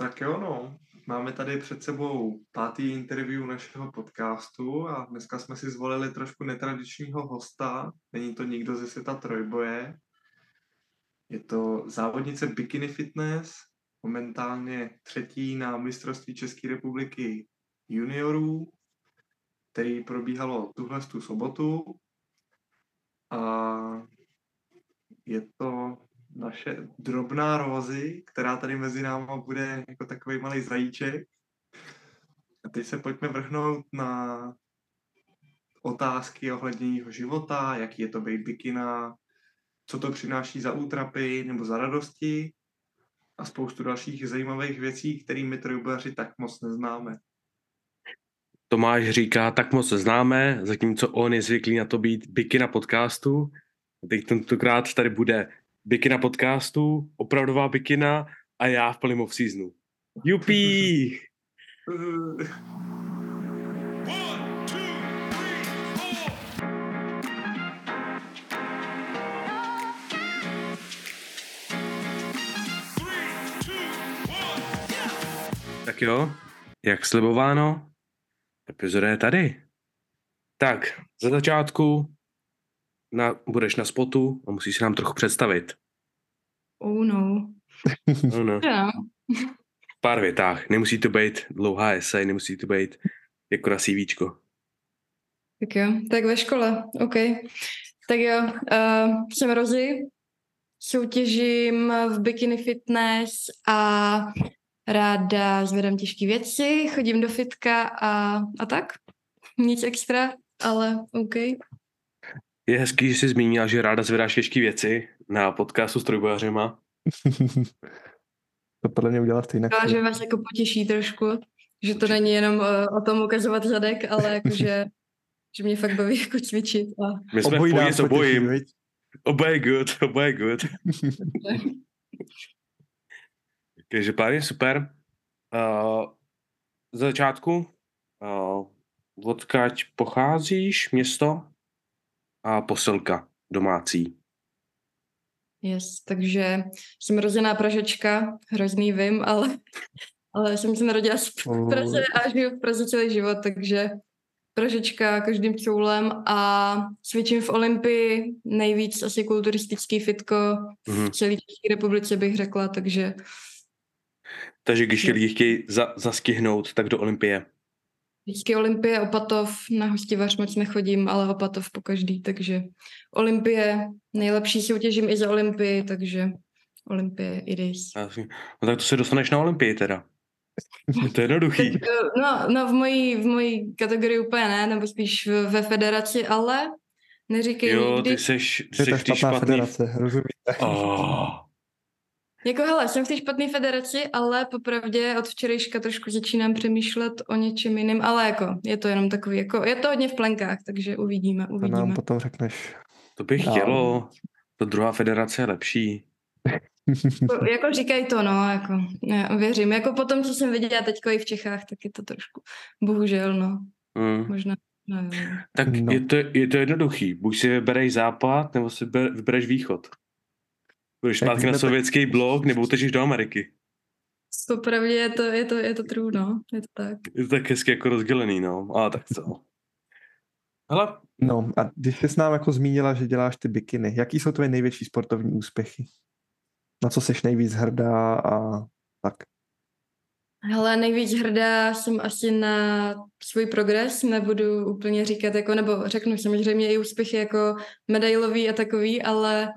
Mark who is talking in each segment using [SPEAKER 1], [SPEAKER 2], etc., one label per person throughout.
[SPEAKER 1] Tak jo, no. Máme tady před sebou pátý interview našeho podcastu a dneska jsme si zvolili trošku netradičního hosta. Není to nikdo ze světa trojboje. Je to závodnice Bikini Fitness, momentálně třetí na mistrovství České republiky juniorů, který probíhalo tuhle tu sobotu. A je to naše drobná Rozy, která tady mezi náma bude jako takový malý zajíček. A teď se pojďme vrhnout na otázky ohledně jeho života, jaký je to být bikina, co to přináší za útrapy nebo za radosti a spoustu dalších zajímavých věcí, které my trojbojaři tak moc neznáme.
[SPEAKER 2] Tomáš říká, tak moc známe, zatímco on je zvyklý na to být bikina podcastu. Teď tentokrát tady bude bikina podcastu, opravdová bikina a já v plném off-seasonu. Jupí! Tak jo, jak slibováno, epizoda je tady. Tak, za začátku na, budeš na spotu a musíš se nám trochu představit.
[SPEAKER 3] Oh no.
[SPEAKER 2] No, no.
[SPEAKER 3] Yeah.
[SPEAKER 2] Pár větách. Nemusí to být dlouhá esej, nemusí to být jako na CVčko.
[SPEAKER 3] Tak jo, tak ve škole, OK. Tak jo, uh, jsem Rozy, soutěžím v bikini fitness a ráda zvedám těžké věci, chodím do fitka a, a tak. Nic extra, ale OK.
[SPEAKER 2] Je hezký, že jsi zmínila, že ráda zvedáš těžké věci na podcastu s trojbojařema.
[SPEAKER 1] to podle mě udělat stejně.
[SPEAKER 3] Ale že vás jako potěší trošku, že to není jenom uh, o tom ukazovat zadek, ale jakože že mě fakt baví jako cvičit. A...
[SPEAKER 2] My jsme Obojí v pohodě s obojím. Oboje good, oboje good. Takže pár super. Uh, za začátku, uh, odkaď pocházíš, město? A posilka domácí.
[SPEAKER 3] Yes, takže jsem rozená Pražečka, hrozný vím, ale, ale jsem se narodila v Praze a žiju v Praze celý život, takže Pražečka každým čoulem a cvičím v Olympii, nejvíc asi kulturistický fitko mm-hmm. v celé České republice bych řekla, takže...
[SPEAKER 2] Takže když lidi chtějí za, zaskihnout, tak do Olympie.
[SPEAKER 3] Vždycky Olympie, Opatov, na hostivař moc nechodím, ale Opatov po každý, takže Olympie, nejlepší soutěžím i za Olympii, takže Olympie it is.
[SPEAKER 2] No tak to se dostaneš na Olympii teda. To je jednoduchý.
[SPEAKER 3] tak, eh, no, no v mojí, v mojí kategorii úplně ne, nebo spíš ve federaci, ale neříkej
[SPEAKER 2] jo,
[SPEAKER 3] nikdy.
[SPEAKER 2] ty seš, ty seš ty špatný.
[SPEAKER 1] federace, rozumíte?
[SPEAKER 2] Oh.
[SPEAKER 3] Jako hele, jsem v té špatné federaci, ale popravdě od včerejška trošku začínám přemýšlet o něčem jiném, ale jako je to jenom takový, jako je to hodně v plenkách, takže uvidíme, uvidíme.
[SPEAKER 1] To nám potom řekneš.
[SPEAKER 2] To bych dál. chtělo, to druhá federace je lepší.
[SPEAKER 3] jako, jako říkají to, no, jako, já věřím. Jako potom, co jsem viděla teďko i v Čechách, tak je to trošku, bohužel, no. Mm. Možná, no,
[SPEAKER 2] Tak no. je, to, je to jednoduchý. Buď si vybereš západ, nebo si vybereš východ. Budeš zpátky na sovětský tak... blok nebo utečeš do Ameriky.
[SPEAKER 3] Popravdě je to, je to, je to true, no. Je to tak.
[SPEAKER 2] Je to tak hezky jako rozdělený, no. A tak co. Hele.
[SPEAKER 1] No a když jsi s nám jako zmínila, že děláš ty bikiny, jaký jsou tvoje největší sportovní úspěchy? Na co jsi nejvíc hrdá a tak?
[SPEAKER 3] Hele, nejvíc hrdá jsem asi na svůj progres, nebudu úplně říkat, jako, nebo řeknu samozřejmě i úspěchy jako medailový a takový, ale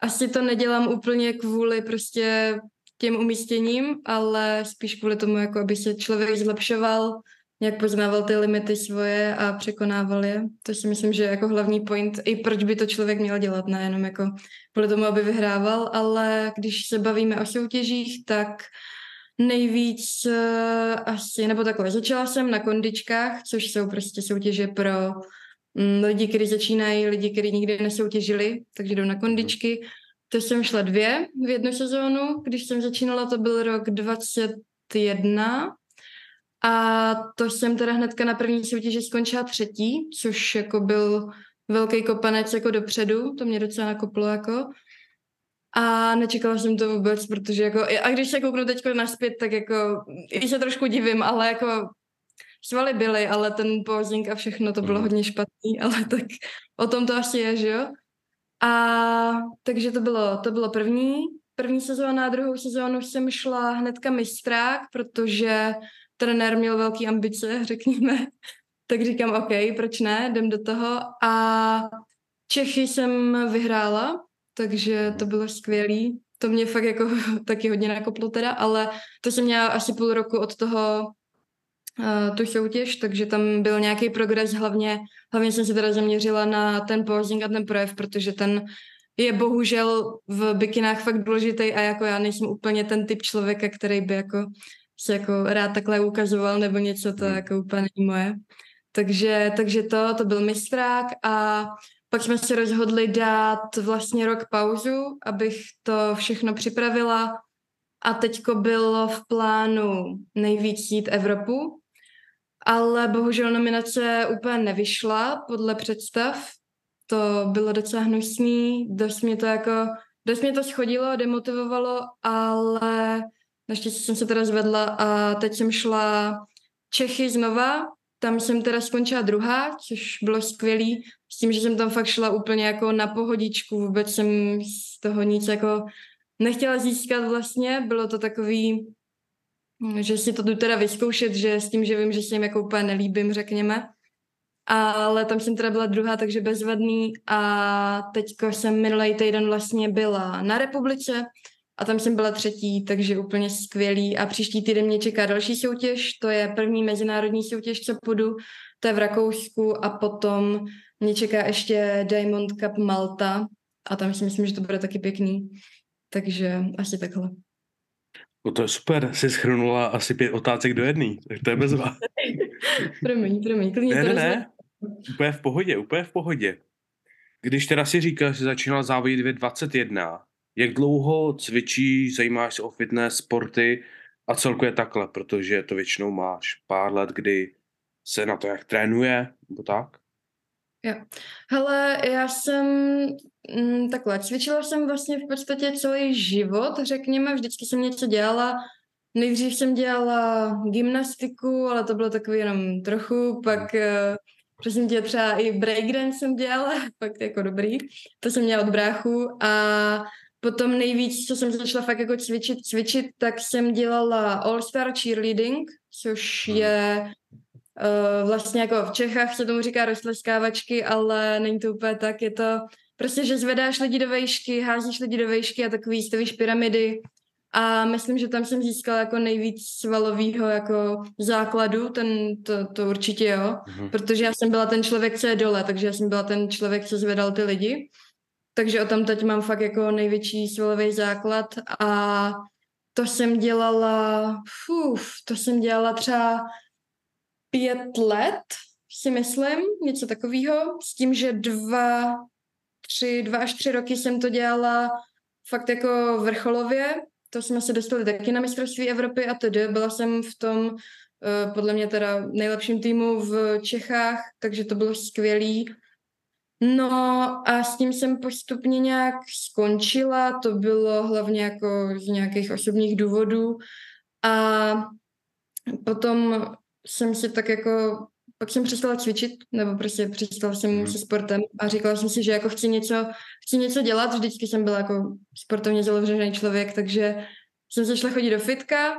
[SPEAKER 3] asi to nedělám úplně kvůli prostě těm umístěním, ale spíš kvůli tomu, jako aby se člověk zlepšoval, jak poznával ty limity svoje a překonával je. To si myslím, že je jako hlavní point, i proč by to člověk měl dělat, nejenom jako kvůli tomu, aby vyhrával, ale když se bavíme o soutěžích, tak nejvíc uh, asi, nebo takhle, začala jsem na kondičkách, což jsou prostě soutěže pro Mm, lidi, kteří začínají, lidi, kteří nikdy nesoutěžili, takže jdou na kondičky. To jsem šla dvě v jednu sezónu. Když jsem začínala, to byl rok 21 a to jsem teda hnedka na první soutěži skončila třetí, což jako byl velký kopanec jako dopředu, to mě docela nakoplo jako. a nečekala jsem to vůbec, protože jako, a když se kouknu teď naspět, tak jako, i se trošku divím, ale jako svaly byly, ale ten posing a všechno to bylo mm. hodně špatný, ale tak o tom to asi je, že jo? A takže to bylo, to bylo první, první sezóna, druhou sezónu jsem šla hnedka mistrák, protože trenér měl velký ambice, řekněme. tak říkám, OK, proč ne, jdem do toho. A Čechy jsem vyhrála, takže to bylo skvělý. To mě fakt jako taky hodně nakoplo teda, ale to jsem měla asi půl roku od toho tu soutěž, takže tam byl nějaký progres, hlavně, hlavně jsem se teda zaměřila na ten posing a ten projev, protože ten je bohužel v bikinách fakt důležitý a jako já nejsem úplně ten typ člověka, který by jako se jako rád takhle ukazoval nebo něco, to hmm. jako úplně není moje. Takže, takže to, to byl mistrák a pak jsme se rozhodli dát vlastně rok pauzu, abych to všechno připravila a teďko bylo v plánu nejvíc jít Evropu, ale bohužel nominace úplně nevyšla podle představ. To bylo docela hnusný, dost mě to jako, dost mě to schodilo, demotivovalo, ale naštěstí jsem se teda zvedla a teď jsem šla Čechy znova, tam jsem teda skončila druhá, což bylo skvělý, s tím, že jsem tam fakt šla úplně jako na pohodičku, vůbec jsem z toho nic jako nechtěla získat vlastně, bylo to takový, že si to jdu teda vyzkoušet, že s tím, že vím, že se jim jako úplně nelíbím, řekněme. Ale tam jsem teda byla druhá, takže bezvadný a teďko jsem minulý týden vlastně byla na republice a tam jsem byla třetí, takže úplně skvělý. A příští týden mě čeká další soutěž, to je první mezinárodní soutěž, co půjdu, to je v Rakousku a potom mě čeká ještě Diamond Cup Malta a tam si myslím, že to bude taky pěkný. Takže asi takhle.
[SPEAKER 2] No to je super, jsi schrnula asi pět otázek do jedné, tak to je bezva.
[SPEAKER 3] promiň, promiň, klidně
[SPEAKER 2] ne,
[SPEAKER 3] to
[SPEAKER 2] ne, ne, úplně v pohodě, úplně v pohodě. Když teda si říkal, že začínal závodit ve 21, jak dlouho cvičíš, zajímáš se o fitness, sporty a celkově takhle, protože to většinou máš pár let, kdy se na to jak trénuje, nebo tak?
[SPEAKER 3] Jo. Hele, já jsem mm, takhle, cvičila jsem vlastně v podstatě celý život, řekněme, vždycky jsem něco dělala. Nejdřív jsem dělala gymnastiku, ale to bylo takový jenom trochu, pak uh, prosím tě třeba i breakdance jsem dělala, pak jako dobrý, to jsem měla od bráchu a potom nejvíc, co jsem začala fakt jako cvičit, cvičit, tak jsem dělala All-Star Cheerleading, což hmm. je Uh, vlastně jako v Čechách se tomu říká roztleskávačky, ale není to úplně tak, je to prostě, že zvedáš lidi do vejšky, házíš lidi do vejšky a takový stavíš pyramidy. A myslím, že tam jsem získala jako nejvíc svalového jako základu, ten, to, to určitě jo, mm-hmm. protože já jsem byla ten člověk, co je dole, takže já jsem byla ten člověk, co zvedal ty lidi, takže o tam teď mám fakt jako největší svalový základ. A to jsem dělala, fuf, to jsem dělala třeba pět let, si myslím, něco takového, s tím, že dva, tři, dva až tři roky jsem to dělala fakt jako vrcholově, to jsme se dostali taky na mistrovství Evropy a tedy byla jsem v tom eh, podle mě teda nejlepším týmu v Čechách, takže to bylo skvělý. No a s tím jsem postupně nějak skončila, to bylo hlavně jako z nějakých osobních důvodů a potom jsem si tak jako, pak jsem přestala cvičit, nebo prostě přestala jsem hmm. se sportem a říkala jsem si, že jako chci něco, chci něco dělat, vždycky jsem byla jako sportovně založený člověk, takže jsem začala chodit do fitka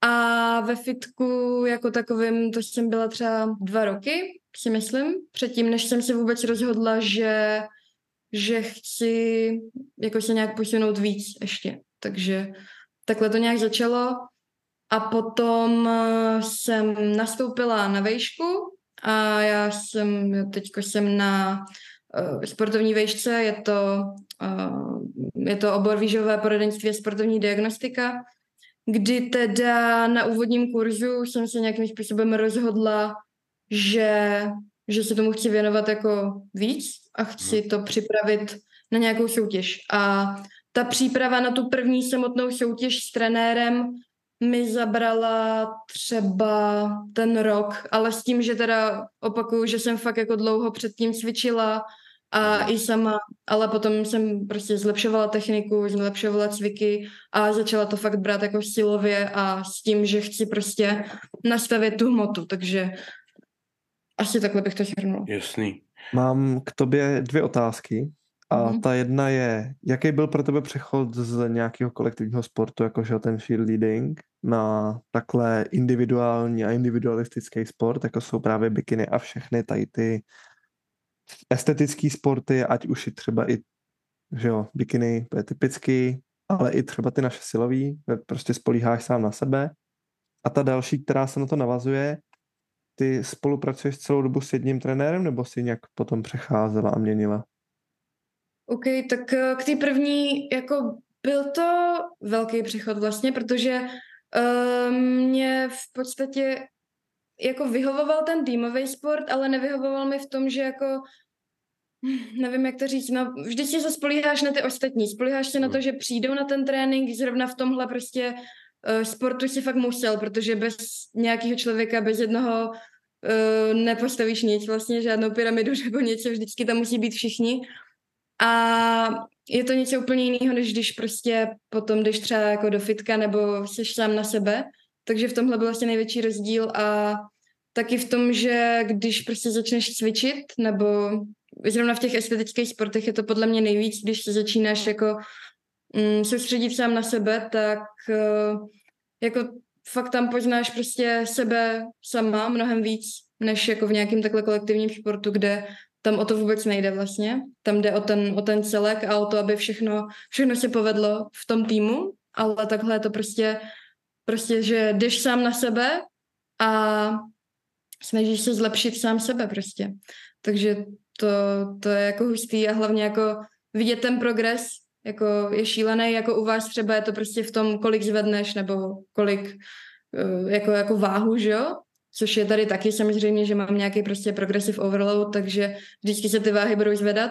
[SPEAKER 3] a ve fitku jako takovým, to jsem byla třeba dva roky, si myslím, předtím, než jsem se vůbec rozhodla, že, že chci jako se nějak posunout víc ještě. Takže takhle to nějak začalo a potom eh, jsem nastoupila na vejšku a já jsem, teďko jsem na uh, sportovní vejšce, je to, uh, je to obor výživové poradenství a sportovní diagnostika, kdy teda na úvodním kurzu jsem se nějakým způsobem rozhodla, že, že se tomu chci věnovat jako víc a chci mhm. to připravit na nějakou soutěž. A ta příprava na tu první samotnou soutěž s trenérem mi zabrala třeba ten rok, ale s tím, že teda opakuju, že jsem fakt jako dlouho předtím cvičila a
[SPEAKER 2] Mhm.
[SPEAKER 3] i sama, ale potom jsem prostě zlepšovala techniku, zlepšovala cviky a začala to fakt brát jako silově a s tím, že chci prostě nastavit tu hmotu, takže asi takhle bych to shrnula.
[SPEAKER 2] Jasný.
[SPEAKER 1] Mám k tobě dvě otázky. A
[SPEAKER 3] Mhm.
[SPEAKER 1] ta jedna je, jaký byl pro tebe přechod z nějakého kolektivního sportu, jakože ten cheerleading, na takhle individuální a individualistický sport, jako jsou právě bikiny a všechny tady ty estetické sporty, ať už i třeba i, že jo, bikiny, to je typický, ale i třeba ty naše silový, kde prostě spolíháš sám na sebe. A ta další, která se na to navazuje, ty spolupracuješ celou dobu s jedním trenérem, nebo si nějak potom přecházela a měnila?
[SPEAKER 3] OK, tak eh, k té první, jako byl to velký přechod vlastně, protože uh, mě v podstatě jako vyhovoval ten týmový sport, ale nevyhovoval mi v tom, že jako nevím, jak to říct, no vždycky se spolíháš na ty ostatní, spolíháš se na to, že přijdou na ten trénink, zrovna v tomhle prostě uh, sportu si fakt musel, protože bez nějakého člověka, bez jednoho uh, nepostavíš nic, vlastně žádnou pyramidu nebo něco, vždycky tam musí být všichni. A je to něco úplně jiného, než když prostě potom jdeš třeba jako do fitka nebo jsi sám na sebe. Takže v tomhle byl vlastně největší rozdíl a taky v tom, že když prostě začneš cvičit nebo zrovna v těch estetických sportech je to podle mě nejvíc, když se začínáš jako mm, soustředit sám na sebe, tak uh, jako fakt tam poznáš prostě sebe sama mnohem víc, než jako v nějakém takhle kolektivním sportu, kde tam o to vůbec nejde vlastně. Tam jde o ten, o ten celek a o to, aby všechno, všechno se povedlo v tom týmu, ale takhle je to prostě, prostě, že jdeš sám na sebe a snažíš se zlepšit sám sebe prostě. Takže to, to je jako hustý a hlavně jako vidět ten progres, jako je šílený, jako u vás třeba je to prostě v tom, kolik zvedneš nebo kolik jako, jako váhu, že jo? Což je tady taky samozřejmě, že mám nějaký prostě progressive overload, takže vždycky se ty váhy budou zvedat,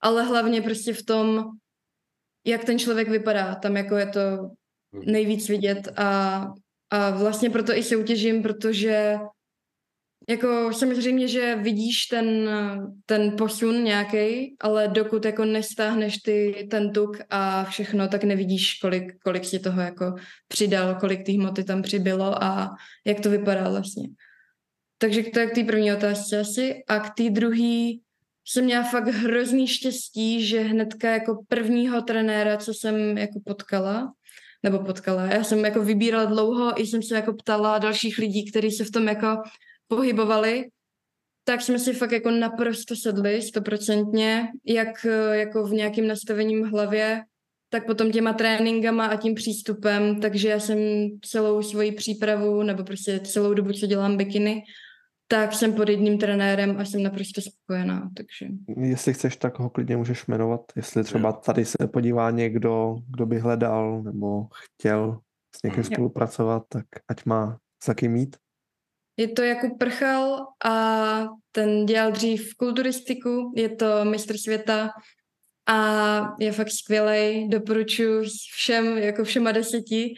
[SPEAKER 3] ale hlavně prostě v tom, jak ten člověk vypadá, tam jako je to nejvíc vidět a, a vlastně proto i soutěžím, protože jako samozřejmě, že vidíš ten, ten posun nějaký, ale dokud jako nestáhneš ty, ten tuk a všechno, tak nevidíš, kolik, kolik si toho jako přidal, kolik té hmoty tam přibylo a jak to vypadá vlastně. Takže to je k té první otázce asi. A k té druhé jsem měla fakt hrozný štěstí, že hnedka jako prvního trenéra, co jsem jako potkala, nebo potkala, já jsem jako vybírala dlouho, i jsem se jako ptala dalších lidí, kteří se v tom jako pohybovali, tak jsme si fakt jako naprosto sedli, stoprocentně, jak jako v nějakým nastavením v hlavě, tak potom těma tréninkama a tím přístupem, takže já jsem celou svoji přípravu, nebo prostě celou dobu, co dělám bikiny, tak jsem pod jedním trenérem a jsem naprosto spokojená, takže...
[SPEAKER 1] Jestli chceš, tak ho klidně můžeš jmenovat, jestli třeba tady se podívá někdo, kdo by hledal nebo chtěl s někým spolupracovat, tak ať má za kým mít.
[SPEAKER 3] Je to Jakub Prchal a ten dělal dřív kulturistiku, je to mistr světa a je fakt skvělej, doporučuji všem, jako všema deseti.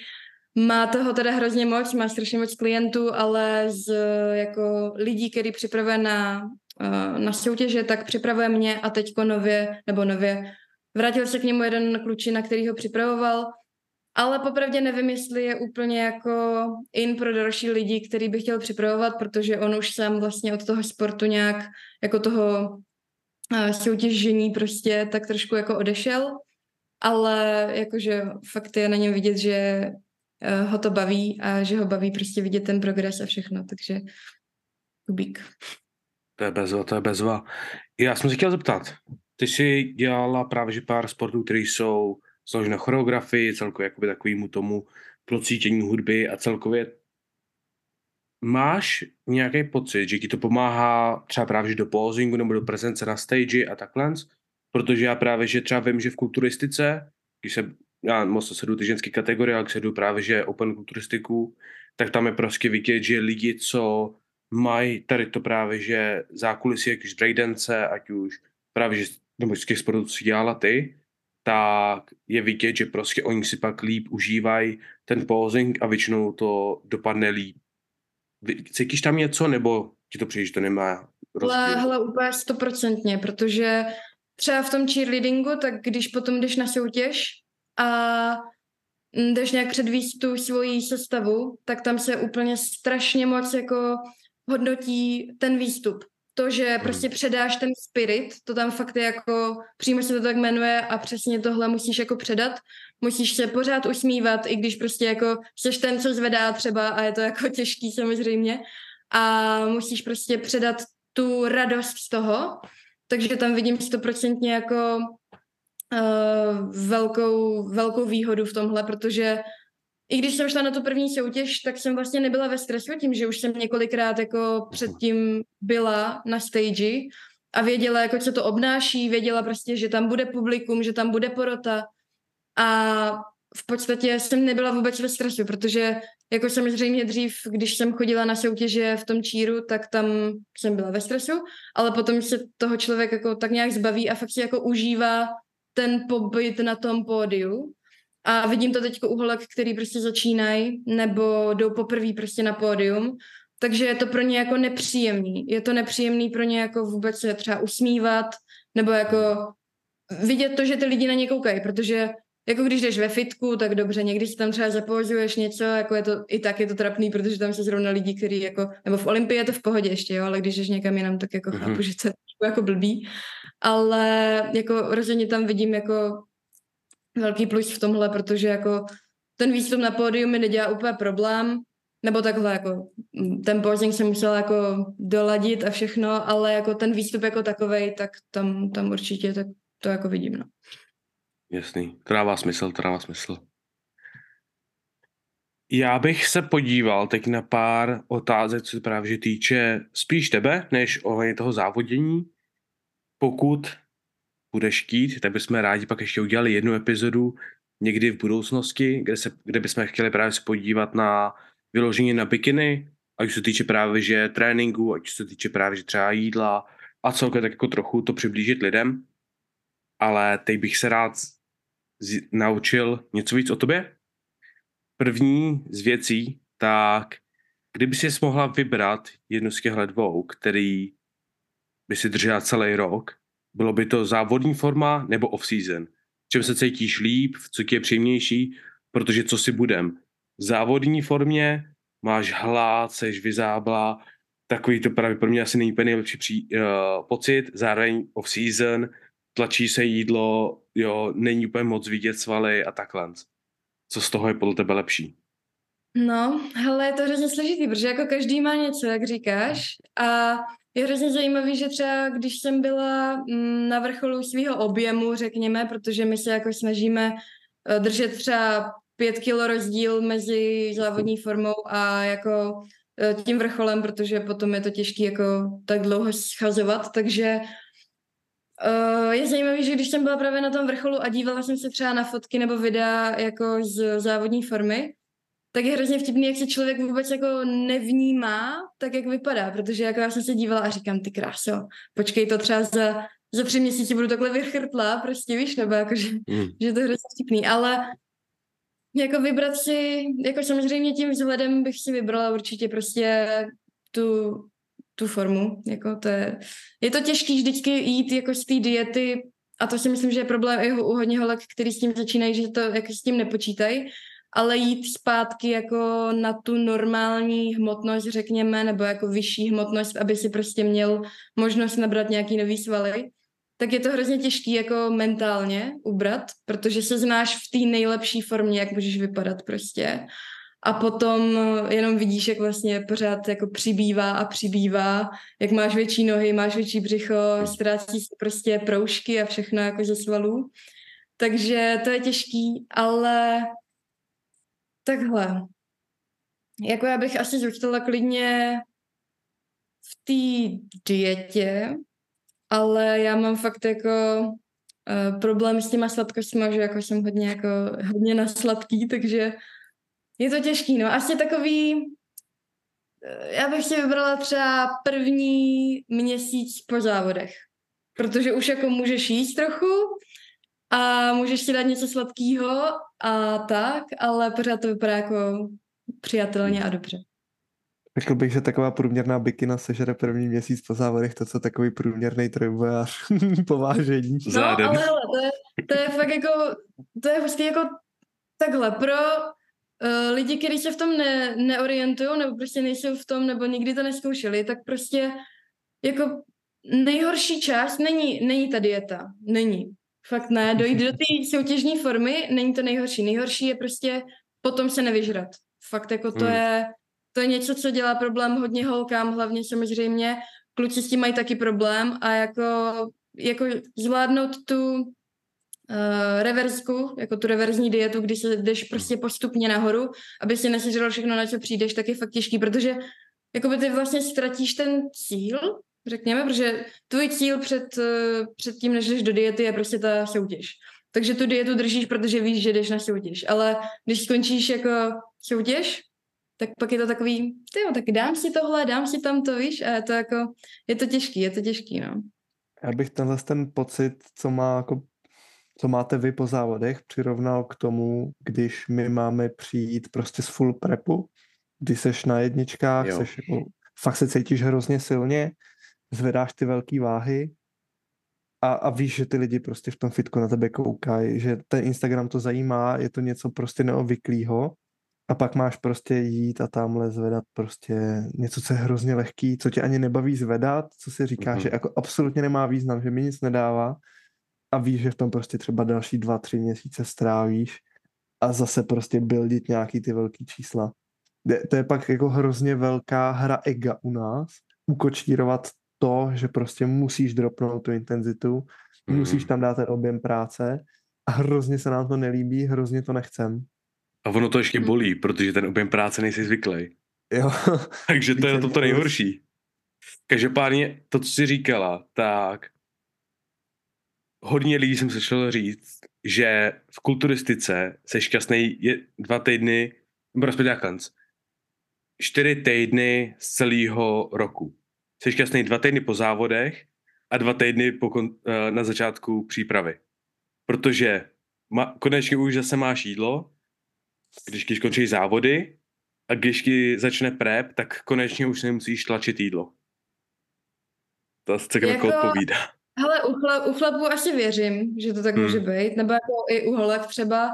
[SPEAKER 3] Má toho teda hrozně moc, má strašně moc klientů, ale z jako lidí, který připravuje na, eh, na soutěže, tak připravuje mě a teďko nově, nebo nově, vrátil se k němu jeden klučina, který ho připravoval, ale popravdě nevím, jestli je úplně jako in pro další lidi, který by chtěl připravovat, protože on už sám vlastně od toho sportu nějak jako toho eh, soutěžení prostě tak trošku jako odešel, ale jakože fakt je na něm vidět, že eh, ho to baví a že ho baví prostě vidět ten progres a všechno, takže kubík.
[SPEAKER 2] To je bezva, to je bezva. Já jsem se chtěl zeptat, ty jsi dělala právě že pár sportů, které jsou složené na choreografii, celkově jakoby takovýmu tomu procítění hudby a celkově máš nějaký pocit, že ti to pomáhá třeba právě do posingu nebo do prezence na stage a takhle? Protože já právě, že třeba vím, že v kulturistice, když se, já moc se jdu ty ženské kategorie, ale když se jdu právě, že open kulturistiku, tak tam je prostě vidět, že lidi, co mají tady to právě, že zákulisí, jak už breakdance, ať už právě, že nebo z těch sportů, co dělala ty, tak je vidět, že prostě oni si pak líp užívají ten posing a většinou to dopadne líp. Cítíš tam něco, nebo ti to přijde, že to nemá rozdíl?
[SPEAKER 3] Hele, úplně stoprocentně, protože třeba v tom cheerleadingu, tak když potom jdeš na soutěž a jdeš nějak předvíst tu svoji sestavu, tak tam se úplně strašně moc jako hodnotí ten výstup. To, že hmm. prostě předáš ten spirit, to tam fakt je jako, přímo se to tak jmenuje a přesně tohle musíš jako předat. Musíš se pořád usmívat, i když prostě jako jsi ten, co zvedá třeba a je to jako těžký samozřejmě. A musíš prostě předat tu radost z toho. Takže tam vidím stoprocentně jako uh, velkou, velkou výhodu v tomhle, protože i když jsem šla na tu první soutěž, tak jsem vlastně nebyla ve stresu tím, že už jsem několikrát jako předtím byla na stage a věděla, jako co to obnáší, věděla prostě, že tam bude publikum, že tam bude porota a v podstatě jsem nebyla vůbec ve stresu, protože jako samozřejmě dřív, když jsem chodila na soutěže v tom číru, tak tam jsem byla ve stresu, ale potom se toho člověk jako tak nějak zbaví a fakt si jako užívá ten pobyt na tom pódiu. A vidím to teď u holek, který prostě začínají nebo jdou poprvé prostě na pódium, takže je to pro ně jako nepříjemný. Je to nepříjemný pro ně jako vůbec se třeba usmívat nebo jako vidět to, že ty lidi na ně koukají, protože jako když jdeš ve fitku, tak dobře, někdy si tam třeba zapozuješ něco, jako je to, i tak je to trapný, protože tam se zrovna lidi, kteří jako, nebo v Olympii je to v pohodě ještě, jo, ale když jdeš někam jinam, tak jako mm-hmm. chápu, že to je jako blbý, ale jako rozhodně tam vidím jako velký plus v tomhle, protože jako ten výstup na pódium mi nedělá úplně problém, nebo takhle jako ten posing jsem musela jako doladit a všechno, ale jako ten výstup jako takovej, tak tam, tam určitě tak to jako vidím, no.
[SPEAKER 2] Jasný, to dává smysl, to dává smysl. Já bych se podíval teď na pár otázek, co se právě týče spíš tebe, než ohledně toho závodění. Pokud budeš chtít, tak bychom rádi pak ještě udělali jednu epizodu někdy v budoucnosti, kde, se, kde bychom chtěli právě se podívat na vyložení na bikiny, ať se týče právě že tréninku, ať se týče právě že třeba jídla a celkově tak jako trochu to přiblížit lidem. Ale teď bych se rád z, naučil něco víc o tobě. První z věcí, tak kdyby si mohla vybrat jednu z těchto dvou, který by si držela celý rok, bylo by to závodní forma nebo off-season? V čem se cítíš líp, co ti je příjemnější? Protože co si budem? V závodní formě máš hlad, seš vyzábla, takový to právě pro mě asi není úplně nejlepší pří, uh, pocit, zároveň off-season, tlačí se jídlo, jo, není úplně moc vidět svaly a takhle. Co z toho je podle tebe lepší?
[SPEAKER 3] No, hele, je to hrozně složitý, protože jako každý má něco, jak říkáš. A je hrozně zajímavý, že třeba když jsem byla mm, na vrcholu svého objemu, řekněme, protože my se jako snažíme eh, držet třeba pět kilo rozdíl mezi závodní formou a jako eh, tím vrcholem, protože potom je to těžké jako tak dlouho schazovat, takže uh, je zajímavé, že když jsem byla právě na tom vrcholu a dívala jsem se třeba na fotky nebo videa jako z závodní formy, tak je hrozně vtipný, jak se člověk vůbec jako nevnímá tak, jak vypadá, protože jako já jsem se dívala a říkám, ty kráso, počkej to třeba za, za tři měsíce budu takhle vychrtlá, prostě víš, nebo jako, že, mm. že to je hrozně vtipný, ale jako vybrat si, jako samozřejmě tím vzhledem bych si vybrala určitě prostě tu, tu formu, jako to je, je to těžký vždycky jít jako z té diety a to si myslím, že je problém i u hodně holek, který s tím začínají, že to jako s tím nepočítají, ale jít zpátky jako na tu normální hmotnost, řekněme, nebo jako vyšší hmotnost, aby si prostě měl možnost nabrat nějaký nový svaly, tak je to hrozně těžký jako mentálně ubrat, protože se znáš v té nejlepší formě, jak můžeš vypadat prostě. A potom jenom vidíš, jak vlastně pořád jako přibývá a přibývá, jak máš větší nohy, máš větší břicho, ztrácí se prostě proužky a všechno jako ze svalů. Takže to je těžký, ale Takhle. Jako já bych asi zůstala klidně v té dietě, ale já mám fakt jako uh, problém s těma sladkostmi, že jako jsem hodně jako hodně na sladký, takže je to těžký, no. Asi takový, uh, já bych si vybrala třeba první měsíc po závodech, protože už jako můžeš jíst trochu, a můžeš si dát něco sladkého a tak, ale pořád to vypadá jako přijatelně a dobře.
[SPEAKER 1] Řekl bych, že taková průměrná bikina sežere první měsíc po závodech to, co takový průměrný trojbojář po vážení.
[SPEAKER 3] No,
[SPEAKER 2] Zádem.
[SPEAKER 3] ale hele, to je, to je fakt jako, to je prostě jako takhle, pro uh, lidi, kteří se v tom ne, neorientují, nebo prostě nejsou v tom, nebo nikdy to neskoušeli, tak prostě jako nejhorší část není, není ta dieta. Není. Fakt ne. Dojít do té soutěžní formy není to nejhorší. Nejhorší je prostě potom se nevyžrat. Fakt jako to
[SPEAKER 2] Hmm.
[SPEAKER 3] je to je něco, co dělá problém hodně holkám, hlavně samozřejmě. Kluci s tím mají taky problém a jako, jako zvládnout tu uh, reverzku, jako tu reverzní dietu, kdy se jdeš prostě postupně nahoru, aby si nesežral všechno, na co přijdeš, tak je fakt těžký, protože jakoby ty vlastně ztratíš ten cíl, řekněme, protože tvůj cíl před, eh, před tím, než jdeš do diety, je prostě ta soutěž. Takže tu dietu držíš, protože víš, že jdeš na soutěž. Ale když skončíš jako soutěž, tak pak je to takový, tyjo, tak dám si tohle, dám si tam to, víš, a je to jako, je to těžký, je to těžký, no.
[SPEAKER 1] Já bych tenhle ten pocit, co má jako co máte vy po závodech, přirovnal k tomu, když my máme přijít prostě z full prepu, kdy seš na jedničkách,
[SPEAKER 2] Jo.
[SPEAKER 1] seš jako, fakt se cítíš hrozně silně, zvedáš ty velké váhy a, a víš, že ty lidi prostě v tom fitku na tebe koukají, že ten Instagram to zajímá, je to něco prostě neobvyklého a pak máš prostě jít a tamhle zvedat prostě něco, co je hrozně lehký, co tě ani nebaví zvedat, co si říkáš,
[SPEAKER 2] Mhm.
[SPEAKER 1] že jako absolutně nemá význam, že mi nic nedává a víš, že v tom prostě třeba další dva, tři měsíce strávíš a zase prostě buildit nějaký ty velký čísla. To je pak jako hrozně velká hra ega u nás, ukočírovat to, že prostě musíš dropnout tu intenzitu,
[SPEAKER 2] Mhm.
[SPEAKER 1] musíš tam dát ten objem práce a hrozně se nám to nelíbí, hrozně to nechcem.
[SPEAKER 2] A ono to ještě
[SPEAKER 3] Mhm.
[SPEAKER 2] bolí, protože ten objem práce nejsi zvyklý.
[SPEAKER 1] Jo,
[SPEAKER 2] Takže to je na tom to
[SPEAKER 1] Více
[SPEAKER 2] nejhorší. Každopádně to, co jsi říkala, tak hodně lidí jsem slyšel říct, že v kulturistice se šťastný je dva týdny, nebo respektive čtyři týdny z celého roku. Jsi šťastný dva týdny po závodech a dva týdny po kon, eh, na začátku přípravy. Protože ma, konečně už zase máš jídlo, když ti skončí závody a když ti začne prep, tak konečně už nemusíš tlačit jídlo. To tak jako
[SPEAKER 3] Jako-
[SPEAKER 2] odpovídá.
[SPEAKER 3] Hele, u, chlap, u chlapů asi věřím, že to tak
[SPEAKER 2] Hmm.
[SPEAKER 3] může být, nebo jako i u holek třeba,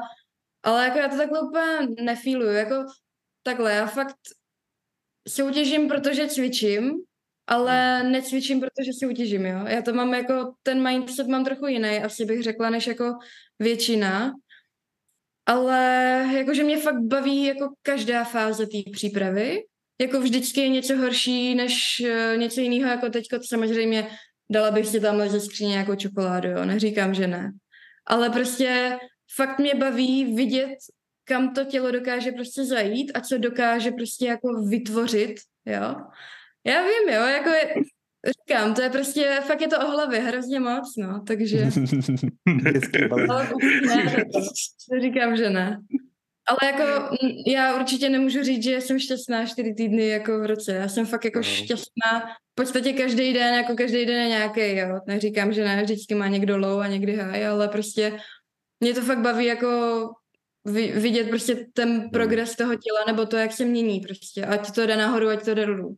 [SPEAKER 3] ale jako já to takhle úplně nefíluju, jako takhle, já fakt soutěžím, protože cvičím, ale necvičím, protože soutěžím, jo. Já to mám jako, ten mindset mám trochu jiný, asi bych řekla, než jako většina, ale jakože mě fakt baví jako každá fáze té přípravy, jako vždycky je něco horší než eh, něco jiného, jako teďko samozřejmě dala bych si tamhle ze skříně nějakou čokoládu, jo, neříkám, že ne. Ale prostě fakt mě baví vidět, kam to tělo dokáže prostě zajít a co dokáže prostě jako vytvořit, jo. Já vím, jo, jako je, říkám, to je prostě, fakt je to o hlavě hrozně moc, no, takže, ale ne, to říkám, že ne. Ale jako mm, já určitě nemůžu říct, že jsem šťastná čtyři týdny jako v roce. Já jsem fakt jako šťastná v podstatě každý den, jako každý den je nějaký, jo. Neříkám, že ne, vždycky má někdo low a někdy high, ale prostě mě to fakt baví jako vi- vidět prostě ten progres toho těla, nebo to, jak se mění prostě. Ať to jde nahoru, ať to jde dolů.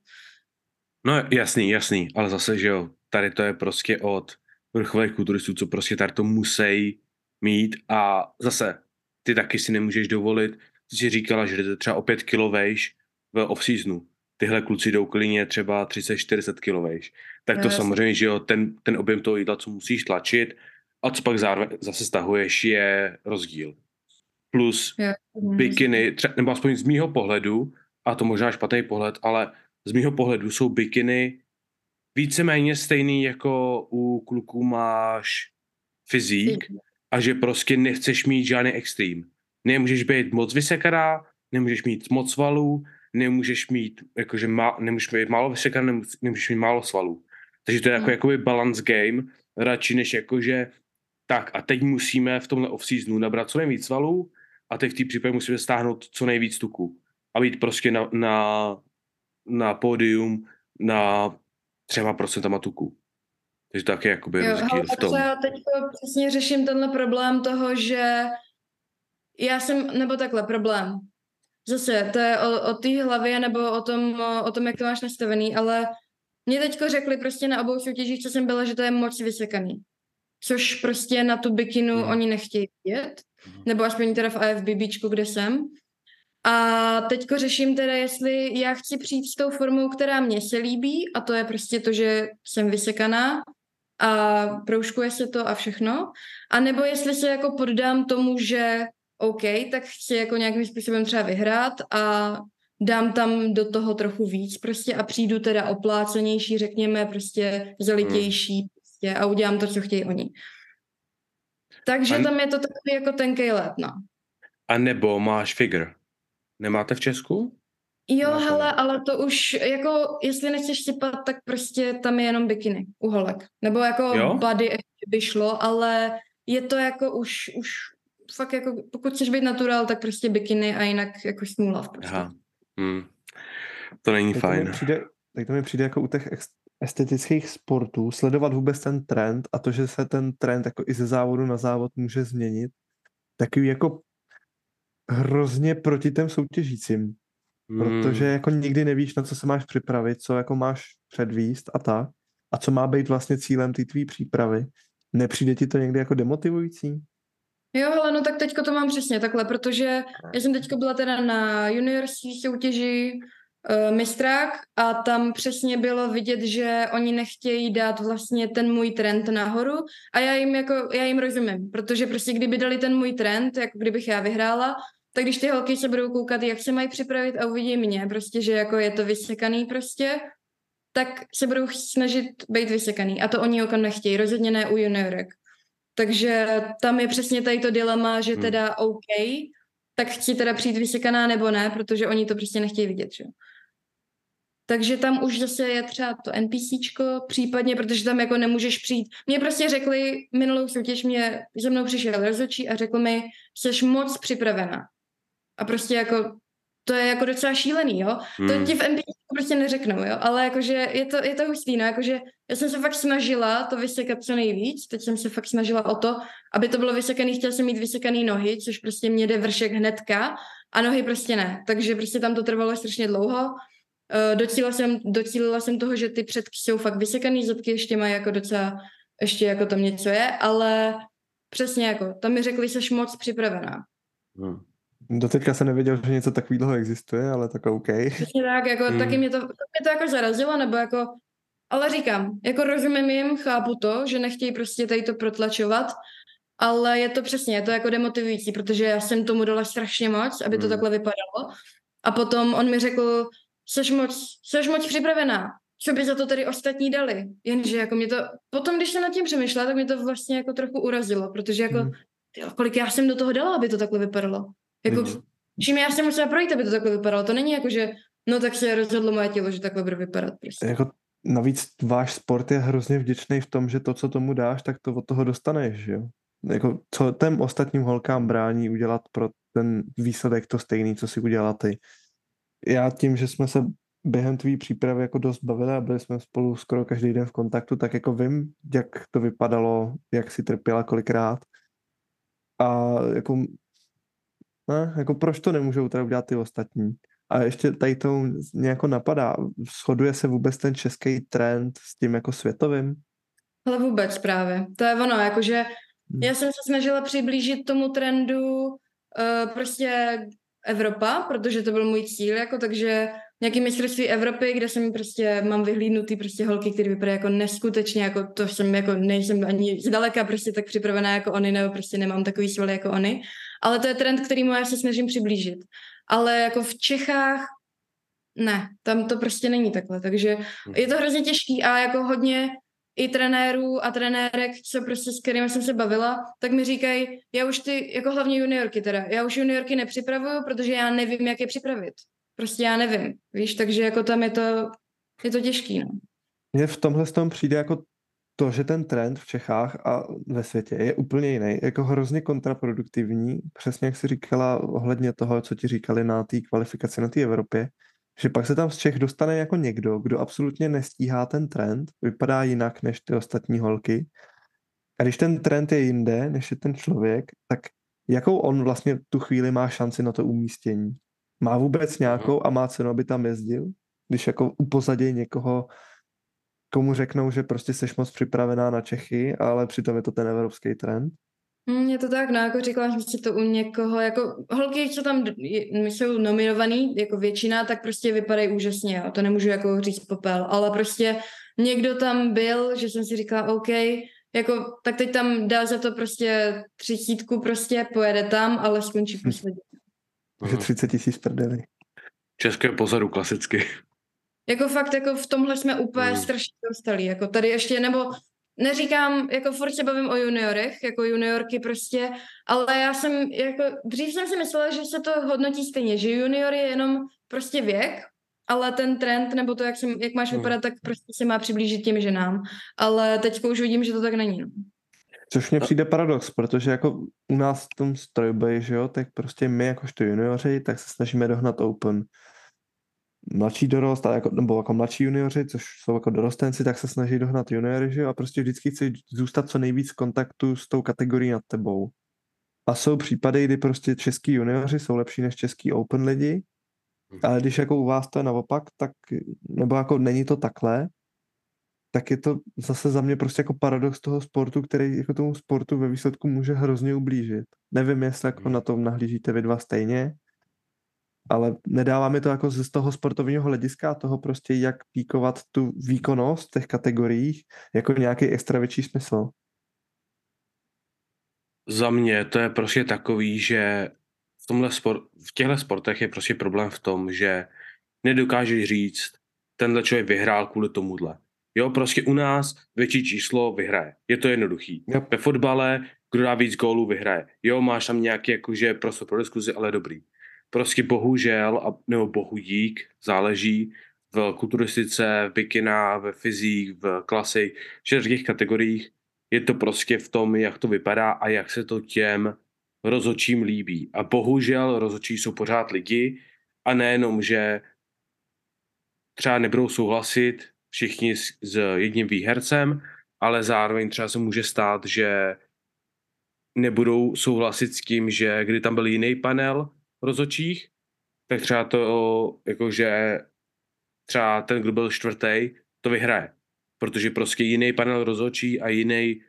[SPEAKER 2] No jasný, jasný, ale zase, že jo, tady to je prostě od vrcholových kulturistů, co prostě tady to musí mít a zase ty taky si nemůžeš dovolit, ty jsi říkala, že jdete třeba o 5 kilo vejš v off-seasonu. Tyhle kluci jdou klidně třeba 30-40 kilo vejš. Tak to
[SPEAKER 3] jasně.
[SPEAKER 2] samozřejmě, že jo, ten, ten objem toho jídla, co musíš tlačit a co pak zároveň zase stahuješ, je rozdíl. Plus
[SPEAKER 3] Jo.
[SPEAKER 2] bikiny, tře- nebo aspoň z mýho pohledu, a to možná špatný pohled, ale z mýho pohledu jsou bikiny víceméně stejný jako u kluků máš fyzík a že prostě nechceš mít žádný extrém. Nemůžeš být moc vysekaná, nemůžeš mít moc svalů, nemůžeš mít, jakože má, nemůžeš mít málo vysekaná, nemůžeš, nemůžeš mít málo svalů. Takže to je jako,
[SPEAKER 3] Hmm.
[SPEAKER 2] jakoby balance game, radši než jakože tak a teď musíme v tomhle off-seasonu nabrat co nejvíc svalů a teď v té případě musíme stáhnout co nejvíc tuku a být prostě na, na, na pódium na třema procentama tuku. Takže taky jakoby
[SPEAKER 3] Jo,
[SPEAKER 2] rozdíl v tom.
[SPEAKER 3] já teď přesně řeším tenhle problém toho, že já jsem, nebo takhle problém. zase to je o, o té hlavě nebo o tom, o, o tom, jak to máš nastavený, ale mě teďko řekli prostě na obou soutěžích, co jsem byla, že to je moc vysekaný. Což prostě na tu bikinu hmm. oni nechtějí vidět, hmm. nebo aspoň teda v AFBBčku, kde jsem. A teďko řeším teda, jestli já chci přijít s tou formou, která mě se líbí a to je prostě to, že jsem vysekaná a proužkuje se to a všechno. A nebo jestli se jako poddám tomu, že OK, tak chci jako nějakým způsobem třeba vyhrát a dám tam do toho trochu víc prostě a přijdu teda oplácenější, řekněme, prostě zalitější hmm. prostě a udělám to, co chtějí oni. Takže a... tam je to takový jako tenkej let, no.
[SPEAKER 2] A nebo máš figure? Nemáte v Česku?
[SPEAKER 3] Jo, Máte hele, ale to už, jako, jestli nechceš sypat, tak prostě tam je jenom bikiny, uholek. Nebo jako jo? body ještě by šlo, ale je to jako už, už fakt jako, pokud chceš být natural, tak prostě bikiny a jinak jako smůla prostě. Aha.
[SPEAKER 2] Hmm. To není tak fajn.
[SPEAKER 1] To přijde, tak to mi přijde jako u těch estetických sportů sledovat vůbec ten trend a to, že se ten trend jako i ze závodu na závod může změnit, takový jako hrozně proti těm soutěžícím. Hmm. Protože jako nikdy nevíš, na co se máš připravit, co jako máš předvíst a tak. A co má být vlastně cílem té tvý přípravy. Nepřijde ti to někdy jako demotivující?
[SPEAKER 3] Jo, ale no tak teďko to mám přesně takhle, protože já jsem teďko byla teda na juniorské soutěži uh, mistrák a tam přesně bylo vidět, že oni nechtějí dát vlastně ten můj trend nahoru a já jim jako, já jim rozumím, protože prostě kdyby dali ten můj trend, jako kdybych já vyhrála, tak když ty holky se budou koukat, jak se mají připravit a uvidí mě, prostě, že jako je to vysekaný prostě, tak se budou snažit být vysekaný. A to oni jako nechtějí, rozhodně ne u juniorek. Takže tam je přesně tady to dilema, že hmm. teda OK, tak chci teda přijít vysekaná nebo ne, protože oni to prostě nechtějí vidět, že takže tam už zase je třeba to NPCčko, případně, protože tam jako nemůžeš přijít. Mě prostě řekli, minulou soutěž mě ze mnou přišel rozhodčí a řekl mi, jsi moc připravená. A prostě jako to je jako docela šílený, jo. Hmm. To ti v MPI prostě neřeknou, jo. Ale jakože je to, je to hustý, no. Jakože já jsem se fakt snažila to vysekat co nejvíc. Teď jsem se fakt snažila o to, aby to bylo vysekaný. Chtěla jsem mít vysekaný nohy, což prostě mě jde vršek hnedka. A nohy prostě ne. Takže prostě tam to trvalo strašně dlouho. Uh, docílila jsem, docílila jsem toho, že ty předky jsou fakt vysekaný, zadky ještě mají jako docela, ještě jako tam něco je, ale přesně jako, tam mi řekli, že jsi moc připravená. Hmm.
[SPEAKER 1] Doteďka jsem nevěděl, že něco takového existuje, ale tak OK.
[SPEAKER 3] Přesně tak, jako, hmm. taky mě to, mě to jako zarazilo, nebo jako, ale říkám, jako rozumím jim, chápu to, že nechtějí prostě tady to protlačovat, ale je to přesně, je to jako demotivující, protože já jsem tomu dala strašně moc, aby to hmm. takhle vypadalo. A potom on mi řekl, seš moc, seš moc připravená, co by za to tady ostatní dali. Jenže jako mě to, potom když jsem nad tím přemýšlela, tak mě to vlastně jako trochu urazilo, protože jako, hmm. kolik já jsem do toho dala, aby to takhle vypadalo. Jako, čím já jsem musela projít, aby to takhle vypadalo. To není jako, že no tak se rozhodlo moje tělo, že takhle bude vypadat. Prostě.
[SPEAKER 1] Jako, navíc váš sport je hrozně vděčný v tom, že to, co tomu dáš, tak to od toho dostaneš, že jo? Jako, co těm ostatním holkám brání udělat pro ten výsledek to stejný, co si udělala ty. Já tím, že jsme se během tvý přípravy jako dost bavili a byli jsme spolu skoro každý den v kontaktu, tak jako vím, jak to vypadalo, jak si trpěla kolikrát. A jako ne, jako proč to nemůžou teda udělat ty ostatní? A ještě tady to nějak napadá. Shoduje se vůbec ten český trend s tím jako světovým?
[SPEAKER 3] Ale vůbec právě. To je ono, jakože hmm. já jsem se snažila přiblížit tomu trendu uh, prostě Evropa, protože to byl můj cíl, jako takže nějaký mistrovství Evropy, kde jsem prostě, mám vyhlídnutý prostě holky, které vypadají jako neskutečně, jako to jsem jako, nejsem ani zdaleka prostě tak připravená jako oni, nebo prostě nemám takový svaly jako oni, ale to je trend, který já se snažím přiblížit. Ale jako v Čechách ne, tam to prostě není takhle, takže je to hrozně těžký a jako hodně i trenérů a trenérek, co prostě s kterými jsem se bavila, tak mi říkají, já už ty, jako hlavně juniorky teda, já už juniorky nepřipravuju, protože já nevím, jak je připravit. Prostě já nevím, víš, takže jako tam je to, je to těžký, no.
[SPEAKER 1] Mně v tomhle tom přijde jako to, že ten trend v Čechách a ve světě je úplně jiný, jako hrozně kontraproduktivní, přesně jak jsi říkala ohledně toho, co ti říkali na té kvalifikaci na té Evropě, že pak se tam z Čech dostane jako někdo, kdo absolutně nestíhá ten trend, vypadá jinak než ty ostatní holky. A když ten trend je jinde, než je ten člověk, tak jakou on vlastně tu chvíli má šanci na to umístění? Má vůbec nějakou a má cenu, aby tam jezdil? Když jako upozadějí někoho, komu řeknou, že prostě seš moc připravená na Čechy, ale přitom je to ten evropský trend?
[SPEAKER 3] Mm, Je to tak, no jako říkala jsem si to u někoho, jako holky, co tam jsou nominovaný, jako většina, tak prostě vypadají úžasně, jo. to nemůžu jako říct popel, ale prostě někdo tam byl, že jsem si říkala, OK, jako, tak teď tam dá za to prostě třicítku prostě, pojede tam, ale skončí
[SPEAKER 1] Hm.
[SPEAKER 3] poslední.
[SPEAKER 1] Takže 30 tisíc prdeli.
[SPEAKER 2] České pozadu klasicky.
[SPEAKER 3] Jako fakt, jako v tomhle jsme úplně
[SPEAKER 2] Mm.
[SPEAKER 3] strašně dostali, jako tady ještě, nebo neříkám, jako furt se bavím o juniorech, jako juniorky prostě, ale já jsem, jako dřív jsem si myslela, že se to hodnotí stejně, že junior je jenom prostě věk, ale ten trend, nebo to, jak, jsem, jak máš
[SPEAKER 2] Mm.
[SPEAKER 3] vypadat, tak prostě se má přiblížit těm ženám. Ale teď už vidím, že to tak není. No.
[SPEAKER 1] Což mně přijde paradox, protože jako u nás v tom strojboji, že jo, tak prostě my jakožto junioři, tak se snažíme dohnat Open. Mladší dorost, a jako, nebo jako mladší junioři, což jsou jako dorostenci, tak se snaží dohnat juniory, že a prostě vždycky chci zůstat co nejvíc v kontaktu s tou kategorií nad tebou. A jsou případy, kdy prostě český junioři jsou lepší než český Open lidi, ale když jako u vás to je naopak, tak, nebo jako není to takhle, tak je to zase za mě prostě jako paradox toho sportu, který jako tomu sportu ve výsledku může hrozně ublížit. Nevím, jestli jako
[SPEAKER 2] Hmm.
[SPEAKER 1] na tom nahlížíte vy dva stejně, ale nedává mi to jako z toho sportovního hlediska a toho prostě, jak píkovat tu výkonnost v těch kategoriích, jako nějaký extra větší smysl.
[SPEAKER 2] Za mě to je prostě takový, že v, tomhle sport, v těchto sportech je prostě problém v tom, že nedokážeš říct, tenhle člověk vyhrál kvůli tomuhle. Jo, prostě u nás větší číslo vyhraje. Je to jednoduchý.
[SPEAKER 1] Yep.
[SPEAKER 2] Ve fotbale, kdo dá víc gólů, vyhraje. Jo, máš tam nějaký jakože prostor pro diskuzi, ale dobrý. Prostě bohužel, a- nebo bohu dík, záleží v kulturistice, v bikina, ve fyzích, v klasik, všech těch kategoriích je to prostě v tom, jak to vypadá a jak se to těm rozočím líbí. A bohužel rozočí jsou pořád lidi a nejenom, že třeba nebudou souhlasit všichni s, s jedním výhercem, ale zároveň třeba se může stát, že nebudou souhlasit s tím, že kdy tam byl jiný panel rozočích, tak třeba to, jakože třeba ten, kdo byl čtvrtý, to vyhraje. Protože prostě jiný panel rozhodčí a jiný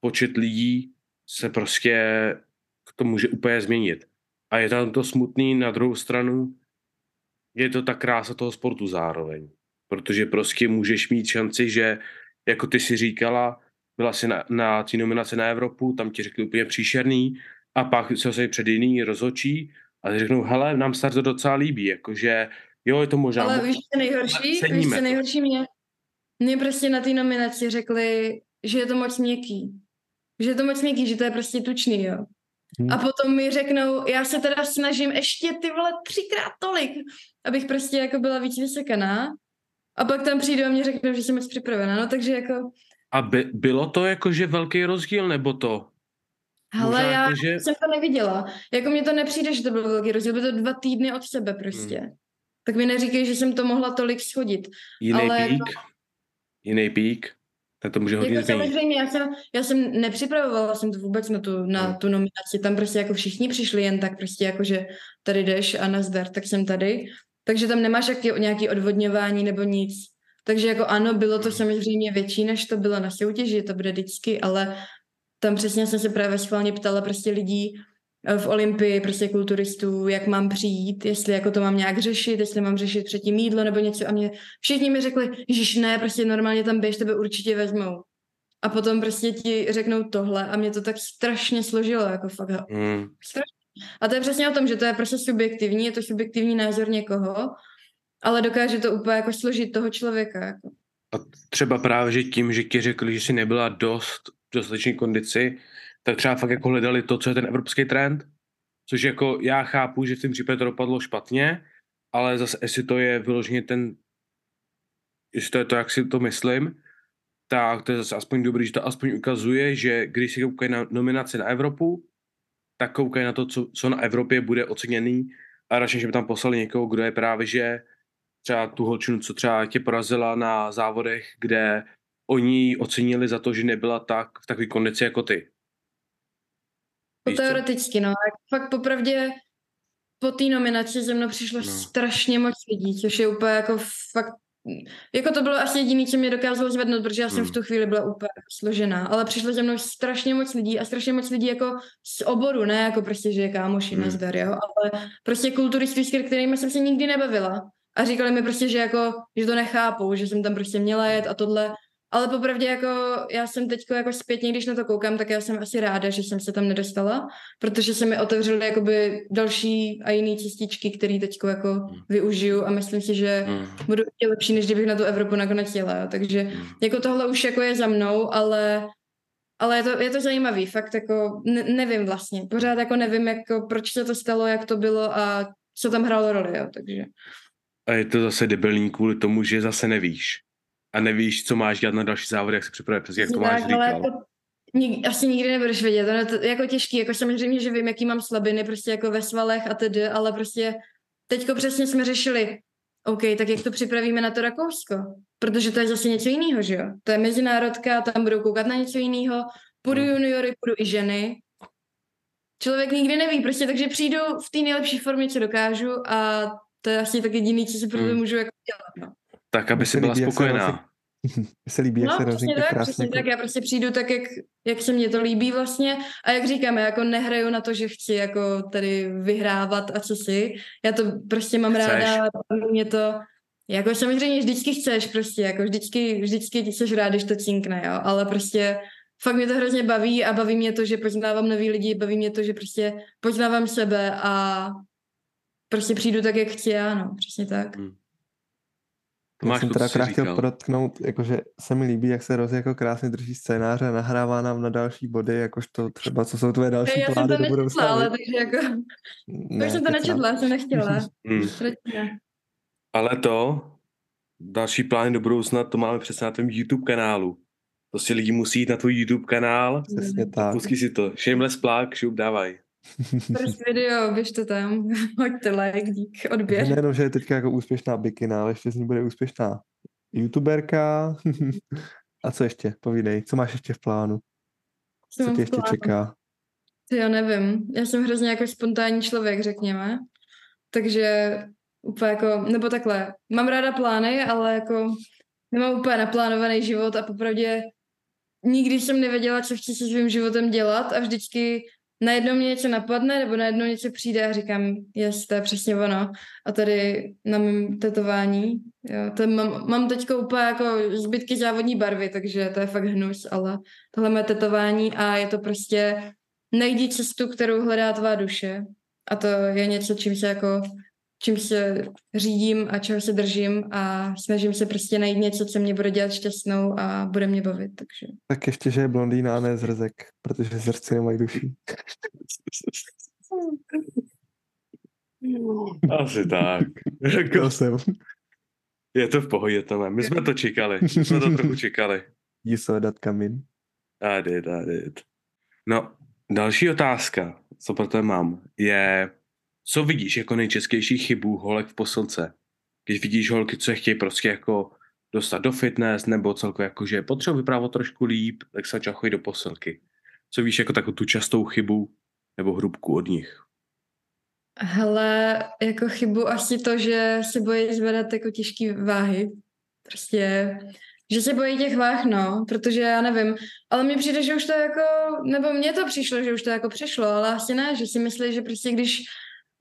[SPEAKER 2] počet lidí se prostě to může úplně změnit. A je tam to smutný, na druhou stranu je to ta krása toho sportu zároveň. Protože prostě můžeš mít šanci, že jako ty si říkala, byla si na, na té nominaci na Evropu, tam ti řekli úplně příšerný a pak se před jiný rozhodčí a ty řeknou, hele, nám se to docela líbí, jakože jo, je to možná...
[SPEAKER 3] Ale víš, co nejhorší? Víš, co nejhorší mě? Mě prostě na té nominaci řekli, že je to moc měkký. Že je to moc měkký, že to je prostě tučný, jo.
[SPEAKER 1] Hmm.
[SPEAKER 3] A potom mi řeknou, já se teda snažím ještě ty vole třikrát tolik, abych prostě jako byla víc vysekaná. A pak tam přijdu a mě řeknou, že jsem moc připravená, no takže jako,
[SPEAKER 2] A by, bylo to jakože velký rozdíl, nebo to?
[SPEAKER 3] Hele,
[SPEAKER 2] Možná
[SPEAKER 3] já
[SPEAKER 2] jako, že-
[SPEAKER 3] jsem to neviděla. Jako mně to nepřijde, že to byl velký rozdíl, bylo to dva týdny od sebe prostě.
[SPEAKER 2] Hmm.
[SPEAKER 3] Tak mi neříkej, že jsem to mohla tolik schodit.
[SPEAKER 2] Jiný
[SPEAKER 3] Ale
[SPEAKER 2] pík? Jiný pík? Tak to může hodně
[SPEAKER 3] Jako
[SPEAKER 2] změnit.
[SPEAKER 3] samozřejmě, já jsem, já jsem nepřipravovala jsem to vůbec na tu, na
[SPEAKER 2] Hmm.
[SPEAKER 3] tu nominaci, tam prostě jako všichni přišli jen tak prostě jako, že tady jdeš a nazdar, tak jsem tady. Takže tam nemáš jaký, nějaký odvodňování nebo nic. Takže jako ano, bylo to
[SPEAKER 2] Hmm.
[SPEAKER 3] samozřejmě větší, než to bylo na soutěži, to bude vždycky, ale tam přesně jsem se právě schválně ptala prostě lidí eh, v Olympii, prostě kulturistů, jak mám přijít, jestli jako to mám nějak řešit, jestli mám řešit předtím jídlo nebo něco a mě všichni mi řekli, že ne, prostě normálně tam běž, tebe určitě vezmou. A potom prostě ti řeknou tohle a mě to tak strašně složilo, jako fakt strašně. A to je přesně o tom, že to je prostě subjektivní, je to subjektivní názor někoho, ale dokáže to úplně jako složit toho člověka. Jako.
[SPEAKER 2] A třeba právě, že tím, že ti řekli, že jsi nebyla dost dostatečné kondici, tak třeba fakt jako hledali to, co je ten evropský trend, což jako já chápu, že v tom případě to dopadlo špatně, ale zase jestli to je vyloženě ten, jestli to je to, jak si to myslím, tak to je zase aspoň dobrý, že to aspoň ukazuje, že když si koukají na nominaci na Evropu, tak koukají na to, co, co na Evropě bude oceněný a radši, že by tam poslali někoho, kdo je právě, že třeba tu holčinu, co třeba tě porazila na závodech, kde oni ji ocenili za to, že nebyla tak v takové kondici jako ty.
[SPEAKER 3] To
[SPEAKER 2] Víš co?
[SPEAKER 3] teoreticky, no. Jako fakt popravdě, po té nominaci ze mnou přišlo
[SPEAKER 2] No.
[SPEAKER 3] no. strašně moc lidí, což je úplně jako fakt, jako to bylo asi jediné, co mě dokázalo zvednout, protože já jsem
[SPEAKER 2] Hmm.
[SPEAKER 3] v tu chvíli byla úplně složená, ale přišlo ze mnou strašně moc lidí a strašně moc lidí jako z oboru, ne jako prostě, že je kámoši,
[SPEAKER 2] Hmm.
[SPEAKER 3] hmm. nazdar, jo, ale prostě kulturistů, s kterými jsem se nikdy nebavila. A říkali mi prostě, že jako, že to nechápou, že jsem tam prostě měla jet a tohle. Ale popravdě jako já jsem teď jako zpětně, když na to koukám, tak já jsem asi ráda, že jsem se tam nedostala, protože se mi otevřely jakoby další a jiný cestičky, které teď jako využiju a myslím si, že
[SPEAKER 2] Mm.
[SPEAKER 3] budou ještě lepší, než kdybych na tu Evropu nakonec jela. jo. Takže
[SPEAKER 2] Mm.
[SPEAKER 3] jako tohle už jako je za mnou, ale ale je to, je to zajímavý, fakt jako ne, nevím vlastně, pořád jako nevím, jako proč se to stalo, jak to bylo a co tam hrálo roli, jo, takže.
[SPEAKER 2] A je to zase debilní kvůli tomu, že zase nevíš. A nevíš, co máš dělat na další závody, jak se připravit, přesně jak to máš
[SPEAKER 3] Tak,
[SPEAKER 2] říkal.
[SPEAKER 3] nik, asi nikdy nebudeš vědět, ono je to jako těžký, jako samozřejmě, že vím, jaký mám slabiny, prostě jako ve svalech a tedy, ale prostě teďko přesně jsme řešili, OK, tak jak to připravíme na to Rakousko? Protože to je zase něco jiného, že jo? To je mezinárodka, tam budou koukat na něco jiného, půjdu
[SPEAKER 2] No.
[SPEAKER 3] juniory, půjdu i ženy. Člověk nikdy neví, prostě, takže přijdu v té nejlepší formě, co dokážu a to je asi tak jediný, co si pro to
[SPEAKER 2] Hmm.
[SPEAKER 3] můžu jako dělat, no.
[SPEAKER 2] Tak, aby si
[SPEAKER 1] se
[SPEAKER 2] byla
[SPEAKER 1] líbí,
[SPEAKER 2] spokojená.
[SPEAKER 1] Mně se líbí, jak
[SPEAKER 3] No,
[SPEAKER 1] se
[SPEAKER 3] přesně
[SPEAKER 1] Rozinka
[SPEAKER 3] tak,
[SPEAKER 1] krásně
[SPEAKER 3] přesně tak, já prostě přijdu tak, jak, jak se mně to líbí vlastně. A jak říkám, já jako nehraju na to, že chci jako tady vyhrávat a co si, já to prostě mám
[SPEAKER 2] Chceš.
[SPEAKER 3] ráda, mě to, jako samozřejmě vždycky chceš prostě, jako vždycky, vždycky jsi rád, když to cinkne, jo, ale prostě fakt mě to hrozně baví a baví mě to, že poznávám nový lidi, baví mě to, že prostě poznávám sebe a prostě přijdu tak, jak chci já, no, přesně tak.
[SPEAKER 2] To
[SPEAKER 1] Já
[SPEAKER 2] máš
[SPEAKER 1] jsem
[SPEAKER 2] to,
[SPEAKER 1] teda akorát chtěl
[SPEAKER 2] říkal.
[SPEAKER 1] podotknout, jakože se mi líbí, jak se Rozi jako krásně drží scénář a nahrává nám na další body, jakožto třeba, co jsou tvoje další
[SPEAKER 3] Já jsem
[SPEAKER 1] plány
[SPEAKER 3] to
[SPEAKER 1] do
[SPEAKER 3] nečetla,
[SPEAKER 1] budoucna.
[SPEAKER 3] ale takže jako,
[SPEAKER 1] Ne,
[SPEAKER 3] už jsem to nečetla, jsem nechtěla.
[SPEAKER 2] Mm.
[SPEAKER 3] Ne?
[SPEAKER 2] Ale to, další plány do budoucna, to máme přesně na tvém YouTube kanálu. Prostě lidi musí jít na tvůj YouTube kanál,
[SPEAKER 1] Přesně tak.
[SPEAKER 2] pustí si to. Shameless plug, šup, dávaj.
[SPEAKER 3] First video, běžte tam, hoďte like, dík, odběr.
[SPEAKER 1] Nejenom, že je teďka jako úspěšná bikina, ale ještě z ní bude úspěšná youtuberka. a co ještě? Povídej, co máš ještě v plánu? Co
[SPEAKER 3] mám
[SPEAKER 1] tě ještě
[SPEAKER 3] plánu?
[SPEAKER 1] čeká?
[SPEAKER 3] Jo, nevím. Já jsem hrozně jako spontánní člověk, řekněme. Takže úplně jako, nebo takhle, mám ráda plány, ale jako nemám úplně naplánovaný život a popravdě nikdy jsem nevěděla, co chci se svým životem dělat a vždycky najednou mě něco napadne nebo najednou něco přijde a říkám, jest, to je přesně ono. A tady na mém tetování, jo, to mám, mám teď úplně jako zbytky závodní barvy, takže to je fakt hnus, ale tohle moje tetování a je to prostě najdi cestu, kterou hledá tvá duše. A to je něco, čím se jako čím se řídím a čeho se držím a snažím se prostě najít něco, co mě bude dělat šťastnou a bude mě bavit, takže.
[SPEAKER 1] Tak ještě, že je blondýna a ne zrzek, protože zrzci nemají duši.
[SPEAKER 2] Asi tak.
[SPEAKER 1] To
[SPEAKER 2] Jako,
[SPEAKER 1] jsem.
[SPEAKER 2] je to v pohodě, Tome. My jsme to čekali. My jsme to trochu čekali.
[SPEAKER 1] You saw that coming.
[SPEAKER 2] I did, I did. No, další otázka, co pro tebe mám, je, co vidíš jako nejčastější chybu holek v posilce? Když vidíš holky, co je chtějí prostě jako dostat do fitness, nebo celkově jako, že potřebují vyprávat trošku líp, tak se začal do posilky. Co víš jako takovou tu častou chybu nebo hrubku od nich?
[SPEAKER 3] Hele, jako chybu asi to, že se bojí zvedat jako těžký váhy. Prostě, že se bojí těch váh, no, protože já nevím, ale mně přijde, že už to jako, nebo mně to přišlo, že už to jako přešlo, ale asi ne, že si myslí, že prostě když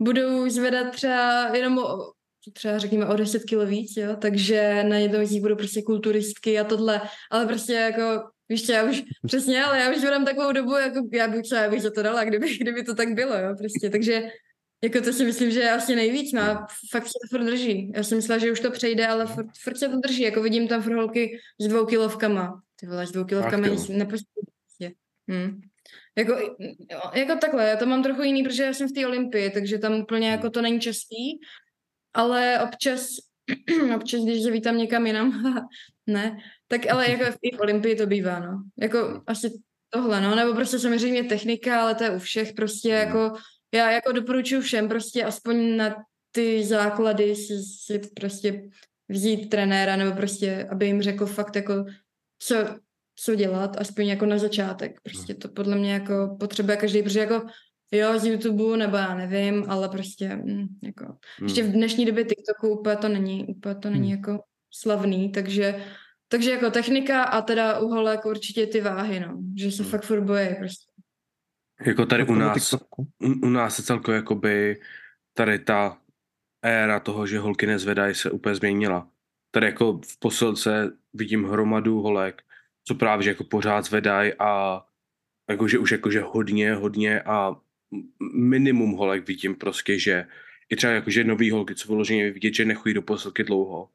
[SPEAKER 3] budou zvedat třeba jenom o, třeba řekněme o 10 kilo víc, jo, takže na jednou z nich budou prostě kulturistky a tohle, ale prostě jako Víš já už, přesně, ale já už vedám takovou dobu, jako já bych třeba, já bych za to dala, kdyby, kdyby to tak bylo, jo, prostě, takže jako to si myslím, že je asi nejvíc, no a fakt se to furt drží. Já jsem myslela, že už to přejde, ale furt, furt se to drží, jako vidím tam furt holky s dvou kilovkama. Ty vole, s dvou kilovkama nic nepostaví. prostě. Hm. Jako, jako takhle, já to mám trochu jiný, protože já jsem v té Olympii, takže tam úplně jako to není častý, ale občas, občas, když zavítám někam jinam, ne, tak ale jako i v Olympii to bývá, no. Jako asi tohle, no, nebo prostě samozřejmě technika, ale to je u všech prostě jako, já jako doporučuji všem prostě aspoň na ty základy si, si prostě vzít trenéra, nebo prostě, aby jim řekl fakt jako, co, co dělat, aspoň jako na začátek. Prostě to podle mě jako potřebuje každý, protože jako jo, z YouTube, nebo já nevím, ale prostě mm, jako,
[SPEAKER 2] Hmm.
[SPEAKER 3] ještě v dnešní době TikToku úplně to není, úplně to není
[SPEAKER 1] Hmm.
[SPEAKER 3] jako slavný, takže takže jako technika a teda u holek určitě ty váhy, no. Že se
[SPEAKER 2] Hmm.
[SPEAKER 3] fakt furt bojí prostě.
[SPEAKER 2] Jako tady u nás,
[SPEAKER 1] TikToku.
[SPEAKER 2] u, u nás se celkově jakoby tady ta éra toho, že holky nezvedají, se úplně změnila. Tady jako v posilce vidím hromadu holek, co právě že jako pořád zvedají a jakože už jakože hodně, hodně a minimum holek vidím prostě, že i třeba jakože nový holky, co vyloženě vidět, že nechodí do posilky dlouho,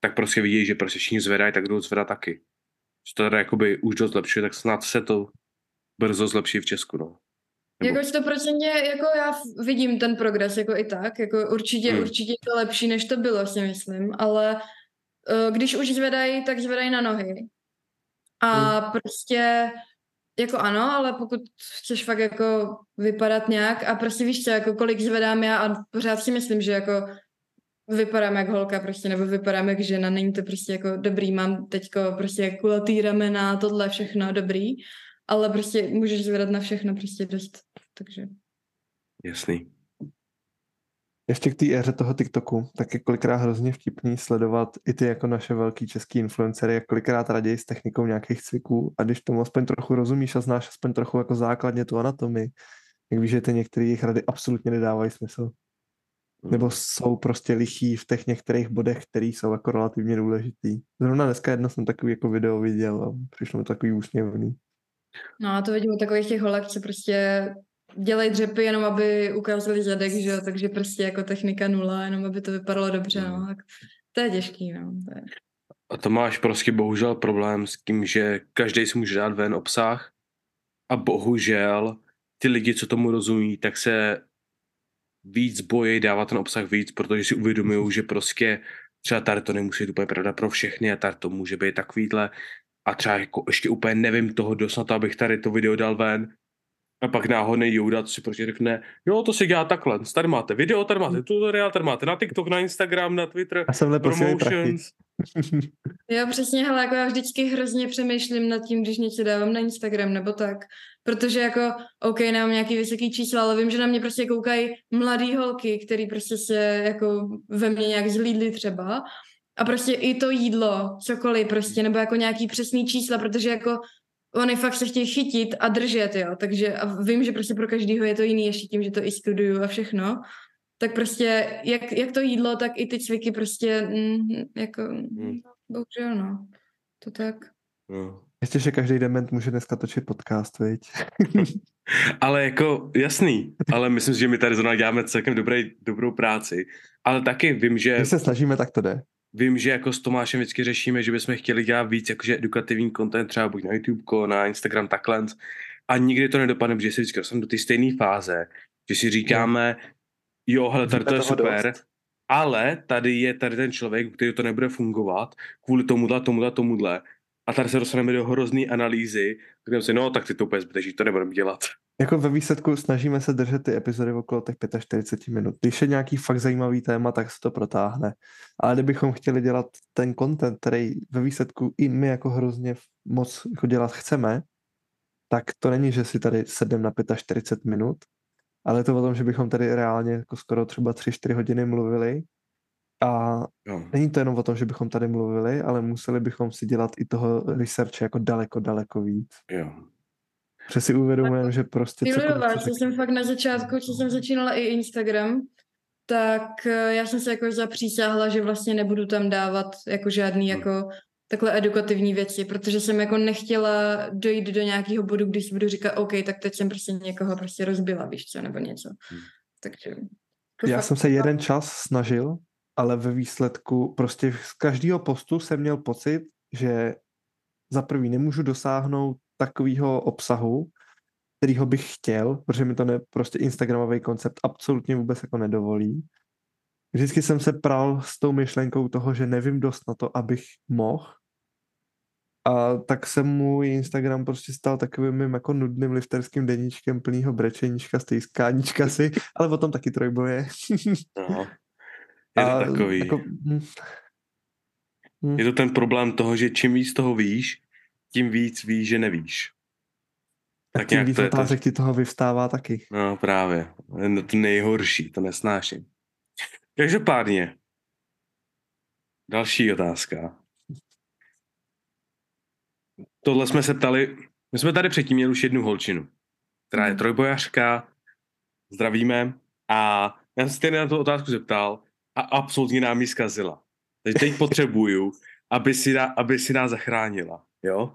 [SPEAKER 2] tak prostě vidí, že prostě všichni zvedají, tak jdou zvedat taky. Že to tady jakoby už dost zlepšuje, tak snad se to brzo zlepší v Česku, no. Nebo-
[SPEAKER 3] Jako stoprocentně, jako já vidím ten progres jako i tak, jako určitě,
[SPEAKER 2] Hmm.
[SPEAKER 3] určitě je to lepší, než to bylo, si myslím, ale uh, když už zvedají, tak zvedají na nohy. A prostě, jako ano, ale pokud chceš fakt jako vypadat nějak a prostě víš co, jako kolik zvedám já a pořád si myslím, že jako vypadám jak holka prostě, nebo vypadám jak žena, není to prostě jako dobrý, mám teďko prostě kulatý ramena, tohle všechno dobrý, ale prostě můžeš zvedat na všechno prostě dost, takže.
[SPEAKER 2] Jasný.
[SPEAKER 1] Ještě k té éře toho TikToku, tak je kolikrát hrozně vtipný sledovat i ty jako naše velký český influencery, jak kolikrát raději s technikou nějakých cviků a když tomu aspoň trochu rozumíš a znáš aspoň trochu jako základně tu anatomii, jak víš, že ty některé jejich rady absolutně nedávají smysl. Nebo jsou prostě lichý v těch některých bodech, které jsou jako relativně důležitý. Zrovna dneska jedno jsem takový jako video viděl a přišlo mi takový úsměvný.
[SPEAKER 3] No a to vidím u takových těch holek, co prostě dělají dřepy jenom, aby ukázali zadek, že jo, takže prostě jako technika nula, jenom aby to vypadalo dobře, no, tak to je těžký, no. To je.
[SPEAKER 2] A to máš prostě bohužel problém s tím, že každý si může dát ven obsah a bohužel ty lidi, co tomu rozumí, tak se víc bojí dávat ten obsah víc, protože si uvědomují, že prostě třeba tady to nemusí být úplně pravda pro všechny a tady to může být takovýhle a třeba jako ještě úplně nevím toho dost na to, abych tady to video dal ven a pak náhodný Jouda si prostě řekne, jo, to se dělá takhle, tady máte video, tady máte tutoriál, tady máte na TikTok, na Instagram, na Twitter,
[SPEAKER 1] A jsem
[SPEAKER 2] promotions.
[SPEAKER 3] Jo, přesně, hele, jako já vždycky hrozně přemýšlím nad tím, když něco dávám na Instagram nebo tak, protože jako, OK, nemám nějaký vysoký čísla, ale vím, že na mě prostě koukají mladý holky, který prostě se jako ve mně nějak zlídli třeba. A prostě i to jídlo, cokoliv prostě, nebo jako nějaký přesný čísla, protože jako oni fakt se chtějí chytit a držet, jo, takže a vím, že prostě pro každýho je to jiný, ještě tím, že to i studuju a všechno, tak prostě jak, jak to jídlo, tak i ty cviky prostě mm, jako,
[SPEAKER 2] Hmm.
[SPEAKER 3] bohužel no, to tak.
[SPEAKER 2] No.
[SPEAKER 1] Ještě, že každý dement může dneska točit podcast, viď?
[SPEAKER 2] Ale jako, jasný, ale myslím si, že my tady zrovna děláme celkem dobrý, dobrou práci. Ale taky vím, že,
[SPEAKER 1] Když se snažíme, tak to jde.
[SPEAKER 2] Vím, že jako s Tomášem vždycky řešíme, že bychom chtěli dělat víc jakože edukativní content, třeba buď na YouTube, na Instagram, takhle. A nikdy to nedopadne, protože si vždycky dostaneme do té stejné fáze, že si říkáme, jo, hele, tady to je super,
[SPEAKER 1] dost.
[SPEAKER 2] ale tady je tady ten člověk, u který to nebude fungovat, kvůli tomuhle, tomuhle, tomuhle. A tady se dostaneme do hrozný analýzy, kde si, no, tak ty to úplně zbytečný, to nebudeme dělat.
[SPEAKER 1] Jako ve výsledku snažíme se držet ty epizody okolo těch 45 minut. Když je nějaký fakt zajímavý téma, tak se to protáhne. Ale kdybychom chtěli dělat ten content, který ve výsledku i my jako hrozně moc jako dělat chceme, tak to není, že si tady sedneme na 45 minut, ale je to o tom, že bychom tady reálně jako skoro třeba 3-4 hodiny mluvili a
[SPEAKER 2] No.
[SPEAKER 1] není to jenom o tom, že bychom tady mluvili, ale museli bychom si dělat i toho researche jako daleko, daleko víc.
[SPEAKER 2] Jo.
[SPEAKER 1] Že si uvědomujeme, že prostě co
[SPEAKER 3] vás, co jsem fakt na začátku, co jsem začínala i Instagram, tak eh, já jsem se jako zapřísáhla, že vlastně nebudu tam dávat jako žádný
[SPEAKER 2] Hmm.
[SPEAKER 3] jako takhle edukativní věci, protože jsem jako nechtěla dojít do nějakého bodu, když si budu říkat, OK, tak teď jsem prostě někoho prostě rozbila, víš co, nebo něco.
[SPEAKER 2] Hmm.
[SPEAKER 3] Takže...
[SPEAKER 1] Já
[SPEAKER 3] fakt-
[SPEAKER 1] jsem se jeden čas snažil, ale ve výsledku prostě z každého postu jsem měl pocit, že za prvý nemůžu dosáhnout takového obsahu, kterýho bych chtěl, protože mi to ne, prostě Instagramový koncept absolutně vůbec jako nedovolí. Vždycky jsem se pral s tou myšlenkou toho, že nevím dost na to, abych mohl. A tak se můj Instagram prostě stal takovým mým jako nudným lifterským deníčkem plnýho brečeníčka, stejskáníčka si, ale o tom taky trojboje.
[SPEAKER 2] No. Je to
[SPEAKER 1] A
[SPEAKER 2] takový.
[SPEAKER 1] Jako, hm,
[SPEAKER 2] Je to ten problém toho, že čím víc toho víš, tím víc víš, že nevíš.
[SPEAKER 1] Tak
[SPEAKER 2] Tak
[SPEAKER 1] tím víc
[SPEAKER 2] to je to.
[SPEAKER 1] otázek ti toho vyvstává taky.
[SPEAKER 2] No právě. No, To nejhorší, to nesnáším. Každopádně. Další otázka. Tohle jsme se ptali, my jsme tady předtím měli už jednu holčinu, která je
[SPEAKER 3] Mhm.
[SPEAKER 2] trojbojařka, zdravíme, a já jsem se na tu otázku zeptal a absolutně nám ji zkazila. Takže teď potřebuju, aby si, na, aby si nás zachránila. Jo?
[SPEAKER 3] Oh,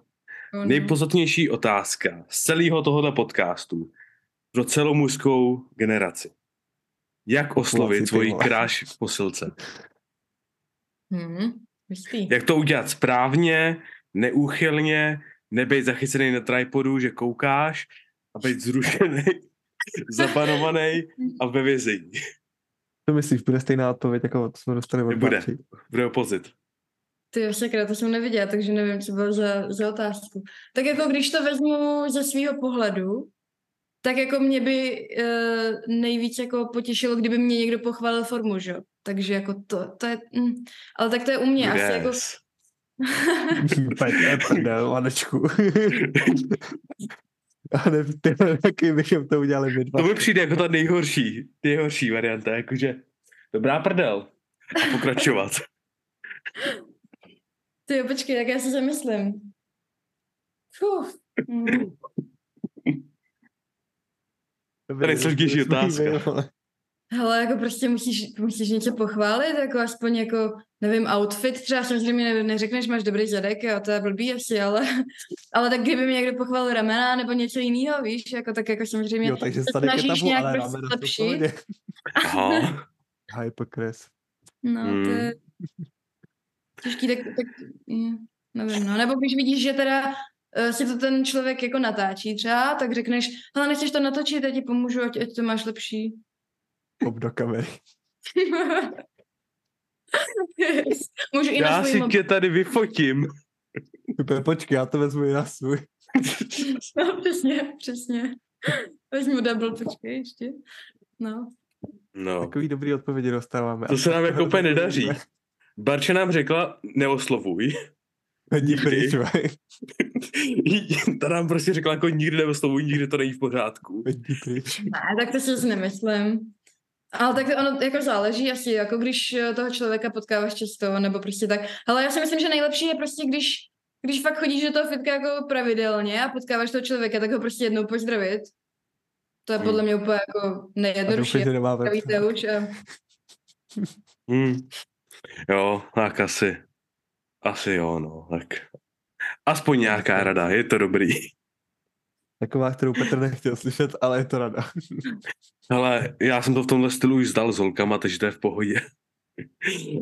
[SPEAKER 3] no.
[SPEAKER 2] Nejpodstatnější otázka z celého tohoto podcastu pro celou mužskou generaci. Jak oslovit svoji kráš v posilce?
[SPEAKER 3] Hmm, jistý.
[SPEAKER 2] Jak to udělat správně, neúchylně, nebejt zachycený na tripodu, že koukáš a být zrušený, zabanovaný a ve vězení.
[SPEAKER 1] To myslíš, bude stejná odpověď, jako to jsme dostali od
[SPEAKER 2] Nebude.
[SPEAKER 1] Barči?
[SPEAKER 2] Bude opozit.
[SPEAKER 3] Ty jo, sakra, to jsem neviděla, takže nevím, co bylo za, za otázku. Tak jako když to vezmu ze svého pohledu, tak jako mě by uh, nejvíc jako potěšilo, kdyby mě někdo pochválil formu, že? jo? Takže jako to, to je, mm, ale tak to je u mě asi jako,
[SPEAKER 2] Yes.
[SPEAKER 1] Petr, prdel, Vanečku. A ne, ty taky bychom to udělali my dva.
[SPEAKER 2] To mi přijde jako ta nejhorší, nejhorší varianta, jakože dobrá prdel a pokračovat.
[SPEAKER 3] ty jo, počkej, tak já si zamyslím. Fuh. Mm.
[SPEAKER 1] To
[SPEAKER 2] otázka.
[SPEAKER 3] Hele, jako prostě musíš, musíš něco pochválit, jako aspoň jako, nevím, outfit, třeba samozřejmě ne, neřekneš, máš dobrý zadek, jo, to je blbý asi, ale, ale tak kdyby mi někdo pochválil ramena nebo něco jiného, víš, jako tak jako samozřejmě
[SPEAKER 1] Jo, takže
[SPEAKER 3] se snažíš
[SPEAKER 1] tabu,
[SPEAKER 3] nějak
[SPEAKER 1] ale
[SPEAKER 3] prostě
[SPEAKER 1] pohodě.
[SPEAKER 2] Aha.
[SPEAKER 1] Hypocres.
[SPEAKER 3] No,
[SPEAKER 2] Hmm.
[SPEAKER 3] to je těžký, tak, tak nevím, no. Nebo když vidíš, že teda uh, si to ten člověk jako natáčí třeba, tak řekneš, hele, nechceš to natočit, já ti pomůžu, ať, ať to máš lepší.
[SPEAKER 1] Pop do kamery.
[SPEAKER 3] Můžu i na
[SPEAKER 2] Já si
[SPEAKER 3] mobil.
[SPEAKER 2] tě tady vyfotím.
[SPEAKER 1] Počkej, já to vezmu i na svůj.
[SPEAKER 3] No, přesně, přesně. Vezmu double, počkej ještě. No.
[SPEAKER 2] No,
[SPEAKER 1] Takový dobrý odpovědi dostáváme.
[SPEAKER 2] to se nám jako úplně nedaří. Barča nám řekla, neoslovuj.
[SPEAKER 1] Jdi pryč.
[SPEAKER 2] Ta nám prostě řekla, jako nikdy neoslovuj, nikdy to není v pořádku.
[SPEAKER 1] Jdi pryč.
[SPEAKER 3] Ne, tak to si nemyslím. Ale tak to ono jako záleží asi, jako když eh, toho člověka potkáváš často, nebo prostě tak. Ale já si myslím, že nejlepší je prostě, když, když fakt chodíš do toho fitka jako pravidelně a potkáváš toho člověka, tak ho prostě jednou pozdravit. To je
[SPEAKER 2] Hmm.
[SPEAKER 3] podle mě úplně jako
[SPEAKER 1] A doufej,
[SPEAKER 3] nejjednodušší.
[SPEAKER 1] že nemá
[SPEAKER 3] a
[SPEAKER 2] Hmm. Jo, tak asi. Asi jo, no, tak. Aspoň nějaká rada, je to dobrý.
[SPEAKER 1] Taková, kterou Petr nechtěl slyšet, ale je to rada.
[SPEAKER 2] Ale já jsem to v tomhle stylu už zdal s holkama, takže to je v pohodě.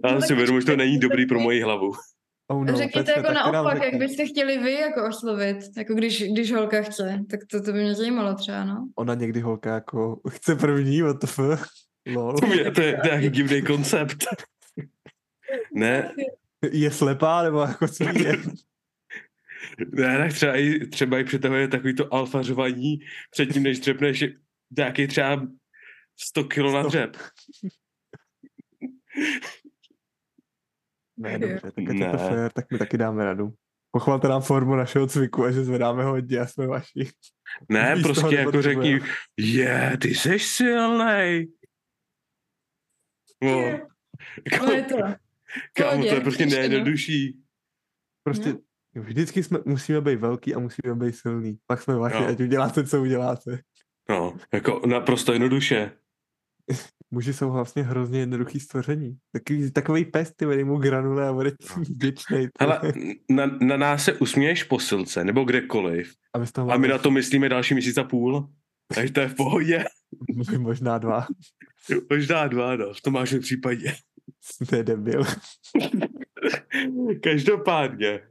[SPEAKER 2] Já
[SPEAKER 3] tak
[SPEAKER 2] si vědomu, že to není dobrý pro moji hlavu.
[SPEAKER 1] Oh
[SPEAKER 3] no,
[SPEAKER 1] no,
[SPEAKER 3] řekněte
[SPEAKER 1] Petře,
[SPEAKER 3] jako naopak, jak byste chtěli vy jako oslovit, jako když, když holka chce, tak to, to by mě zajímalo třeba, no.
[SPEAKER 1] Ona někdy holka jako chce první, what the fuck. Lol.
[SPEAKER 2] To je, to je, to je nějaký divný koncept. Ne,
[SPEAKER 1] Je slepá, nebo jako co je?
[SPEAKER 2] ne, tak třeba i, třeba i přitahuje takový to alfařování předtím, než dřepneš nějaký třeba 100 kilo na dřep.
[SPEAKER 1] Ne, dobře, tak je to
[SPEAKER 2] Ne.
[SPEAKER 1] fér, tak my taky dáme radu. Pochvalte nám formu našeho cviku a že zvedáme hodně a jsme vaši.
[SPEAKER 2] Ne,
[SPEAKER 1] toho
[SPEAKER 2] prostě jako řekni, je, ty jsi silnej. No,
[SPEAKER 3] No je to.
[SPEAKER 2] Kámo, to je prostě
[SPEAKER 3] ještě, no.
[SPEAKER 2] nejjednodušší.
[SPEAKER 1] Prostě
[SPEAKER 3] No.
[SPEAKER 1] vždycky jsme, musíme být velký a musíme být silný. Pak jsme vaši,
[SPEAKER 2] Jo.
[SPEAKER 1] ať uděláte, co uděláte.
[SPEAKER 2] No, jako naprosto jednoduše.
[SPEAKER 1] Muži jsou vlastně hrozně jednoduchý stvoření. Takový, takový pes, ty vedej mu granule a bude vděčnej. ty.
[SPEAKER 2] Hele, na, na nás se usměješ posilce, nebo kdekoliv.
[SPEAKER 1] a my
[SPEAKER 2] A my na to myslíme další měsíc a půl. Takže to je v pohodě.
[SPEAKER 1] možná dva.
[SPEAKER 2] Možná dva, no, v tom máš případě.
[SPEAKER 1] To je debil.
[SPEAKER 2] Každopádně.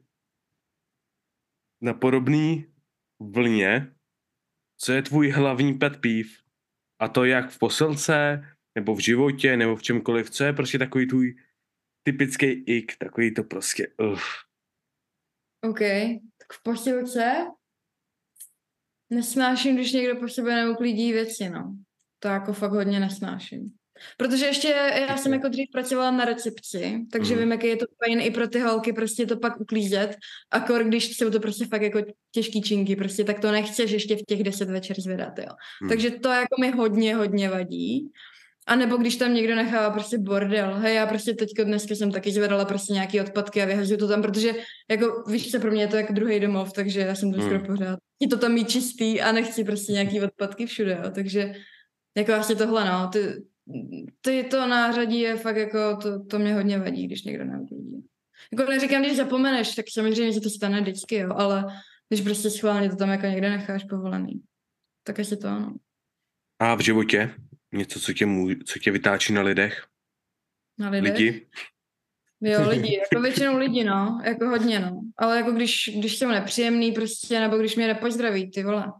[SPEAKER 2] Na podobný vlně, co je tvůj hlavní pet peeve? A to jak v posilce, nebo v životě, nebo v čemkoliv, co je prostě takový tvůj typický ik, takový to prostě, uf.
[SPEAKER 3] OK, tak v posilce nesnáším, když někdo po sebe neuklidí věci, no. To jako fakt hodně nesnáším. Protože ještě já jsem jako dřív pracovala na recepci, takže
[SPEAKER 2] Mhm.
[SPEAKER 3] vím, jaký je to fajn i pro ty holky prostě to pak uklízet. A kor, když jsou to prostě fakt jako těžký činky, prostě tak to nechceš ještě v těch 10 večer zvedat, jo.
[SPEAKER 2] Hmm.
[SPEAKER 3] Takže to jako mi hodně, hodně vadí. A nebo když tam někdo nechává prostě bordel. Hej, já prostě teďko dneska jsem taky zvedala prostě nějaký odpadky a vyhazuju to tam, protože jako víš co, pro mě je to jako druhý domov, takže já jsem to skoro
[SPEAKER 2] Hmm.
[SPEAKER 3] pořád. Chci to tam mít čistý a nechci prostě nějaký odpadky všude, jo. Takže jako vlastně tohle, no, ty, ty to nářadí je fakt jako, to, to mě hodně vadí, když někdo neuklidí. Jako neříkám, když zapomeneš, tak samozřejmě se to stane vždycky, jo, ale když prostě schválně to tam jako někde necháš povolený, tak asi to ano.
[SPEAKER 2] A v životě? Něco, co tě, můj, co tě vytáčí na lidech?
[SPEAKER 3] Na lidech.
[SPEAKER 2] Lidi?
[SPEAKER 3] Jo, lidi, jako většinou lidi, no, jako hodně, no. Ale jako když, když jsem nepříjemný prostě, nebo když mě nepozdraví, ty vole,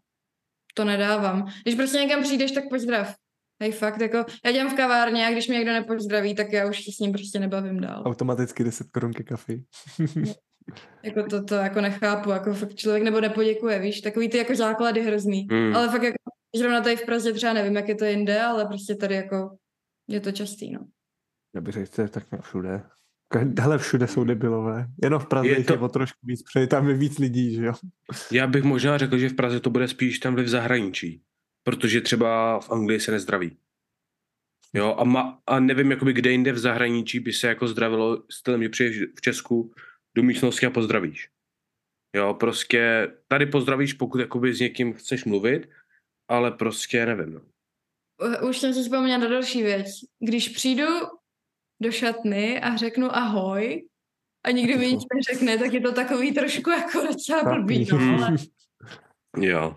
[SPEAKER 3] to nedávám. Když prostě někam přijdeš, tak pozdrav. Hej, fakt, jako, já dělám v kavárně a když mě někdo nepozdraví, tak já už se s ním prostě nebavím dál.
[SPEAKER 1] Automaticky 10 korun ke kafi.
[SPEAKER 3] Jako to, to jako nechápu, jako fakt člověk nebo nepoděkuje, víš, takový ty jako základy hrozný.
[SPEAKER 2] Hmm.
[SPEAKER 3] Ale fakt jako, zrovna tady v Praze třeba nevím, jak je to jinde, ale prostě tady jako je to častý, no.
[SPEAKER 1] Já bych řekl, že tak nějak všude. Hele, všude jsou debilové. Jenom v Praze
[SPEAKER 2] Je to...
[SPEAKER 1] je o trošku víc, protože tam je víc lidí, že jo.
[SPEAKER 2] Já bych možná řekl, že v Praze to bude spíš tam v zahraničí. Protože třeba v Anglii se nezdraví. Jo, a, ma, a nevím, jakoby kde jinde v zahraničí by se jako zdravilo stylem, že přijdeš v Česku do místnosti a pozdravíš. Jo, prostě tady pozdravíš, pokud jakoby s někým chceš mluvit, ale prostě nevím. No.
[SPEAKER 3] Už jsem si vzpomněla na další věc. Když přijdu do šatny a řeknu ahoj a nikdo mi nic neřekne, tak je to takový trošku jako docela blbý, no, ale
[SPEAKER 2] Jo.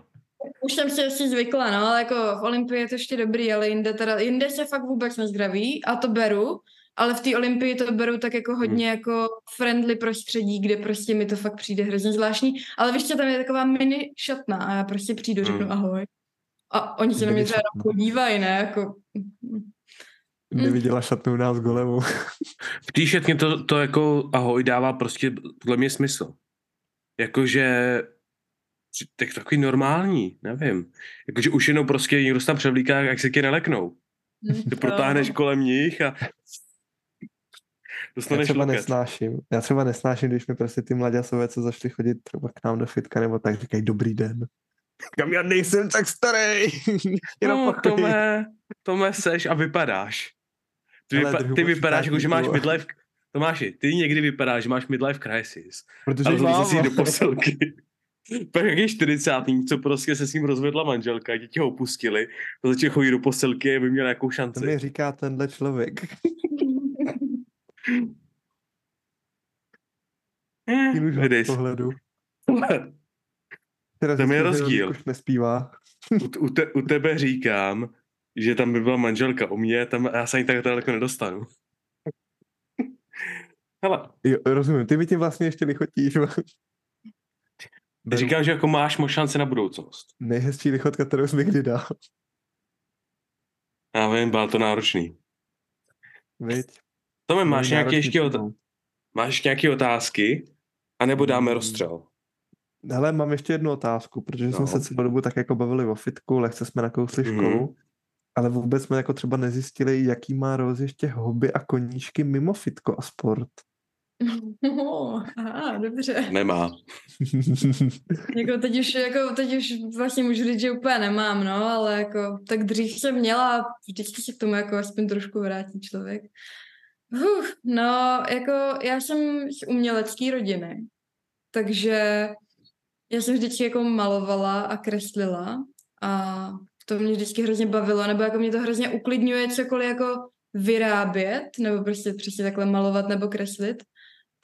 [SPEAKER 3] Už jsem si asi zvykla, no, ale jako v Olympii je to ještě dobrý, ale jinde teda, jinde se fakt vůbec nezdraví a to beru, ale v té Olympii to beru tak jako hodně jako friendly prostředí, kde prostě mi to fakt přijde hrozně zvláštní, ale víš co, tam je taková mini šatna a já prostě přijdu, řeknu
[SPEAKER 2] Hmm.
[SPEAKER 3] ahoj. A oni se na mě třeba
[SPEAKER 1] šatna.
[SPEAKER 3] podívají, ne, jako...
[SPEAKER 1] Neviděla šatnu u nás golemu.
[SPEAKER 2] V té šatně to, to jako ahoj dává prostě podle mě smysl. Jakože tak takový normální, nevím. Jakože už jenom prostě někdo se tam převlíká, jak se tě neleknou. Ty protáhneš kolem nich a
[SPEAKER 1] Já
[SPEAKER 2] dostaneš
[SPEAKER 1] třeba
[SPEAKER 2] loket.
[SPEAKER 1] nesnáším. Já třeba nesnáším, když mi prostě ty mladěsové, co zašli chodit třeba k nám do fitka nebo tak, říkají dobrý den. Kam já nejsem tak starý. Jenom
[SPEAKER 2] No. Tome, Tome seš a vypadáš. Ty, vypa- ty vypadáš, jako, že máš midlife... Tomáši, ty někdy vypadáš, že máš midlife crisis.
[SPEAKER 1] Protože
[SPEAKER 2] Ale
[SPEAKER 1] mám.
[SPEAKER 2] to si do posilky. Pak jak je 40. co prostě se s ním rozvedla manželka, děti ho opustili, to začal chodit do posilky, aby měl nějakou
[SPEAKER 1] To
[SPEAKER 2] šanci.
[SPEAKER 1] mi říká tenhle člověk.
[SPEAKER 2] Eh,
[SPEAKER 1] z
[SPEAKER 2] si.
[SPEAKER 1] pohledu. Teda
[SPEAKER 2] Tam je rozdíl.
[SPEAKER 1] Už nespívá.
[SPEAKER 2] u, u, te, u tebe říkám, že tam by byla manželka, u mě tam já se ani tak daleko nedostanu. Hele,
[SPEAKER 1] Jo, rozumím, ty mi tím vlastně ještě lichotíš. Beru.
[SPEAKER 2] říkám, že jako máš moc šance na budoucnost.
[SPEAKER 1] Nejhezčí lichotka, kterou jsi mi kdy dal.
[SPEAKER 2] Já vím, bylo to náročný.
[SPEAKER 1] Viď?
[SPEAKER 2] Tome, máš nějaké ještě, ot-
[SPEAKER 1] přijmout.
[SPEAKER 2] máš nějaké otázky? A nebo dáme
[SPEAKER 1] Mm.
[SPEAKER 2] rozstřel?
[SPEAKER 1] Hele, mám ještě jednu otázku, protože jsme
[SPEAKER 2] No.
[SPEAKER 1] se celou dobu tak jako bavili o fitku, lehce jsme nakousli
[SPEAKER 2] Mhm.
[SPEAKER 1] školu, ale vůbec jsme jako třeba nezjistili, jaký má Rose ještě hobby a koníčky mimo fitko a sport.
[SPEAKER 3] Oh, aha, dobře.
[SPEAKER 2] Nemá.
[SPEAKER 3] Jako teď už, jako teď už vlastně můžu říct, že úplně nemám, no, ale jako tak dřív jsem měla, a vždycky se k tomu jako aspoň trošku vrátí člověk. Uf, no, jako já jsem z umělecké rodiny, takže já jsem vždycky jako malovala a kreslila a to mě vždycky hrozně bavilo, nebo jako mě to hrozně uklidňuje cokoliv jako vyrábět, nebo prostě přesně takhle malovat nebo kreslit.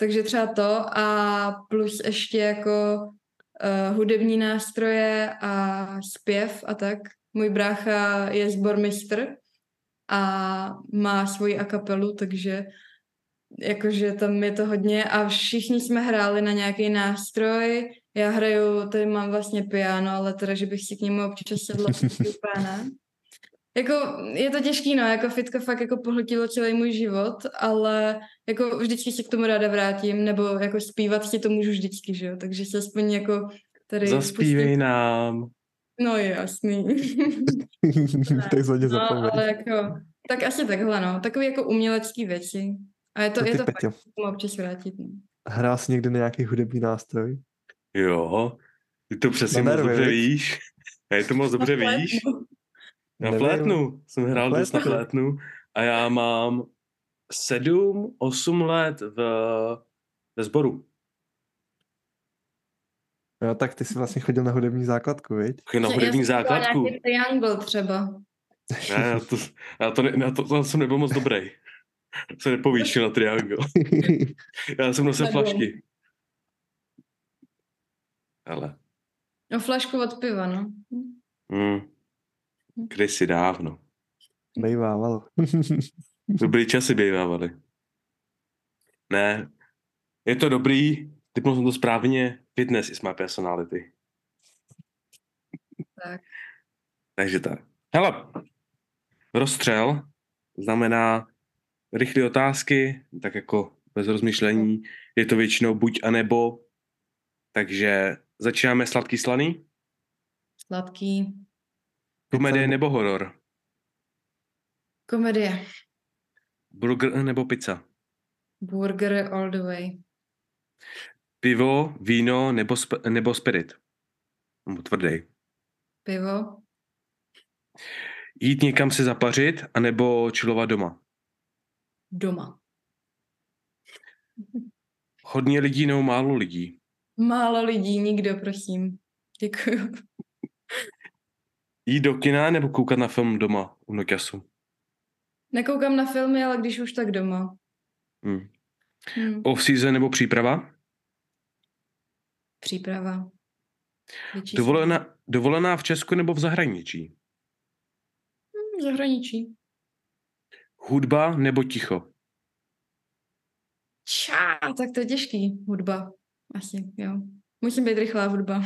[SPEAKER 3] Takže třeba to a plus ještě jako uh, hudební nástroje a zpěv a tak. Můj brácha je sbormistr a má svoji akapelu, takže jakože tam je to hodně a všichni jsme hráli na nějaký nástroj. Já hraju, tady mám vlastně piano, ale teda, že bych si k němu občas sedla, úplně. Jako, je to těžký, no, jako fitka fakt jako pohltilo celý můj život, ale jako vždycky se k tomu ráda vrátím, nebo jako zpívat si to můžu vždycky, že jo, takže se aspoň jako tady...
[SPEAKER 2] Zaspívej nám.
[SPEAKER 3] No je jasný.
[SPEAKER 1] tak se
[SPEAKER 3] no,
[SPEAKER 1] zapomeň.
[SPEAKER 3] ale jako, Tak asi takhle, no. Takový jako umělecký věci. A je to, je to fakt,
[SPEAKER 1] Peťo?
[SPEAKER 3] tomu občas vrátit. No.
[SPEAKER 1] Hrál jsi někdy na nějaký hudební nástroj?
[SPEAKER 2] Jo, ty to přesně moc dobře víš. A je to moc dobře víš. Na
[SPEAKER 1] Nevím.
[SPEAKER 2] flétnu. Jsem hrál dost na
[SPEAKER 1] flétnu.
[SPEAKER 2] flétnu. A já mám sedm, osm let v, ve sboru.
[SPEAKER 1] Jo, tak ty jsi vlastně chodil na hudební základku, viď?
[SPEAKER 2] Na
[SPEAKER 3] Já
[SPEAKER 2] hudební základku.
[SPEAKER 3] Nějaký triangle třeba.
[SPEAKER 2] Ne, já to, já to, ne, na to, to jsem nebyl moc dobrý. Se nepovýšil na triangle. Já jsem nosil flašky. Ale,
[SPEAKER 3] No flašku od piva, no.
[SPEAKER 2] mm, kdysi dávno.
[SPEAKER 1] Bejvávalo.
[SPEAKER 2] Dobrý časy bývávaly. Ne, je to dobrý, typnul jsem to správně, fitness is my personality.
[SPEAKER 3] Tak.
[SPEAKER 2] Takže tak. Hele, rozstřel znamená rychlé otázky, tak jako bez rozmyšlení. Je to většinou buď a nebo. Takže začínáme sladký slaný,
[SPEAKER 3] Sladký.
[SPEAKER 2] Komedie nebo horor,
[SPEAKER 3] Komedie.
[SPEAKER 2] burger nebo pizza,
[SPEAKER 3] Burger all the way.
[SPEAKER 2] pivo, víno nebo, sp- nebo spirit. Nebo tvrdý.
[SPEAKER 3] Pivo.
[SPEAKER 2] Jít někam se zapařit, anebo chillovat doma.
[SPEAKER 3] Doma.
[SPEAKER 2] Hodně lidí nebo málo lidí.
[SPEAKER 3] Málo lidí, nikdo, prosím. Děkuju.
[SPEAKER 2] Jít do kina nebo koukat na film doma u Nokiasu.
[SPEAKER 3] Nekoukám na filmy, ale když už tak doma.
[SPEAKER 2] Hmm.
[SPEAKER 3] Hm.
[SPEAKER 2] Off-season nebo příprava.
[SPEAKER 3] Příprava. Větší
[SPEAKER 2] Dovolená, dovolená v Česku nebo v zahraničí.
[SPEAKER 3] Hm, zahraničí.
[SPEAKER 2] Hudba nebo ticho.
[SPEAKER 3] Čá, tak to je těžký. Hudba. Asi, jo. Musím být rychlá hudba.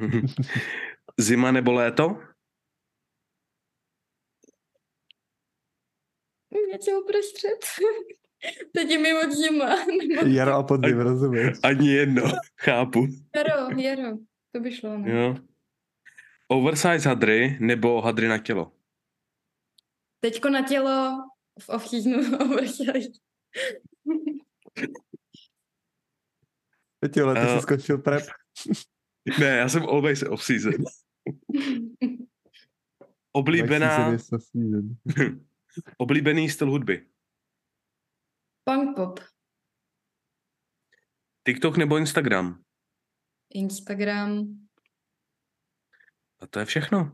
[SPEAKER 2] Zima nebo léto.
[SPEAKER 3] Něco uprostřed. Teď je mimo zima.
[SPEAKER 1] Jaro a podzim, rozumíš?
[SPEAKER 2] Ani jedno. Chápu.
[SPEAKER 3] jaro, jaro. To by šlo, no.
[SPEAKER 2] Jo. Oversize hadry nebo hadry na tělo.
[SPEAKER 3] Teďko na tělo v off-seasonu oversize.
[SPEAKER 1] Peťo, ale ty
[SPEAKER 2] Eh.
[SPEAKER 1] jsi skončil prep.
[SPEAKER 2] Ne, já jsem always off-season. Oblíbená. Oblíbený styl hudby.
[SPEAKER 3] Punk pop.
[SPEAKER 2] TikTok nebo Instagram.
[SPEAKER 3] Instagram.
[SPEAKER 2] A to je všechno.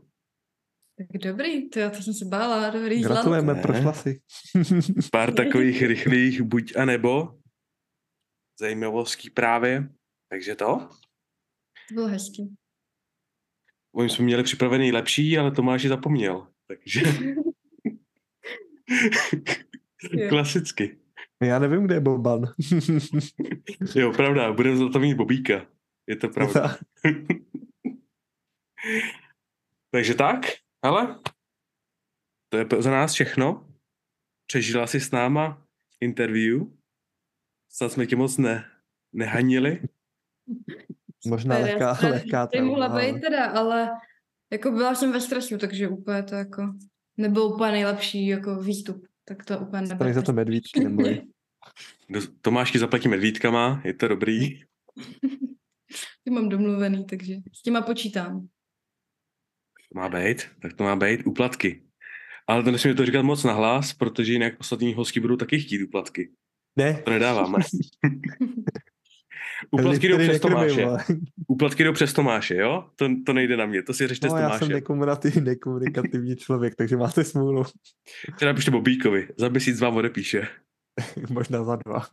[SPEAKER 3] Tak dobrý, to já to jsem se bála, dobrý
[SPEAKER 1] Gratulujeme, prošla si.
[SPEAKER 2] Pár takových rychlých buď a nebo. Zajímavostí právě. Takže to.
[SPEAKER 3] To bylo hezký.
[SPEAKER 2] Oni jsme měli připravený lepší, ale Tomáš je zapomněl. Takže. klasicky.
[SPEAKER 1] Já nevím, kde je Boban.
[SPEAKER 2] Jo, pravda, budeme za to mít Bobíka. Je to pravda. Takže tak, ale to je za nás všechno. Přežila si s náma interview. Snad jsme tě moc ne, nehanili.
[SPEAKER 1] Možná
[SPEAKER 3] Super,
[SPEAKER 1] lehká, lehká
[SPEAKER 3] mohla
[SPEAKER 1] trauma, ale-
[SPEAKER 3] být teda, ale jako byla jsem ve stresu, takže úplně to jako nebyl úplně nejlepší jako výstup. Tak to úplně nebylo.
[SPEAKER 1] Stanej za to medvídky, neboj.
[SPEAKER 2] Do- Tomáš ti zaplatí medvídkama, je to dobrý.
[SPEAKER 3] Ty mám domluvený, takže s těma počítám.
[SPEAKER 2] To má být, tak to má být úplatky. Ale to nesmíme to říkat moc nahlas, protože jinak ostatní hosti budou taky chtít úplatky.
[SPEAKER 1] Ne,
[SPEAKER 2] To nedáváme. úplatky jdou přes Tomáše. Úplatky jdou přes Tomáše, jo? To, to nejde na mě, to si řešte s
[SPEAKER 1] No, já jsem
[SPEAKER 2] Tomášem.
[SPEAKER 1] nekomunikativní, nekomunikativní člověk, takže máte smůlu.
[SPEAKER 2] Třeba napište Bobíkovi, za měsíc vám odepíše.
[SPEAKER 1] Možná za dva.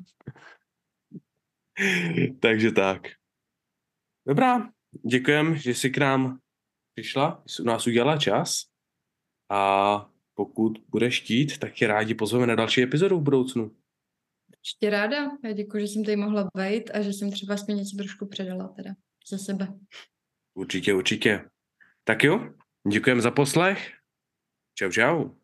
[SPEAKER 2] Takže tak. Dobrá, děkujem, že jsi k nám přišla, jsi u nás udělala čas a pokud budeš chtít, tak tě rádi pozveme na další epizodu v budoucnu.
[SPEAKER 3] Ještě ráda. Já děkuji, že jsem tady mohla být a že jsem třeba aspoň něco trošku předala teda ze sebe.
[SPEAKER 2] Určitě, určitě. Tak jo, děkujem za poslech. Čau, čau.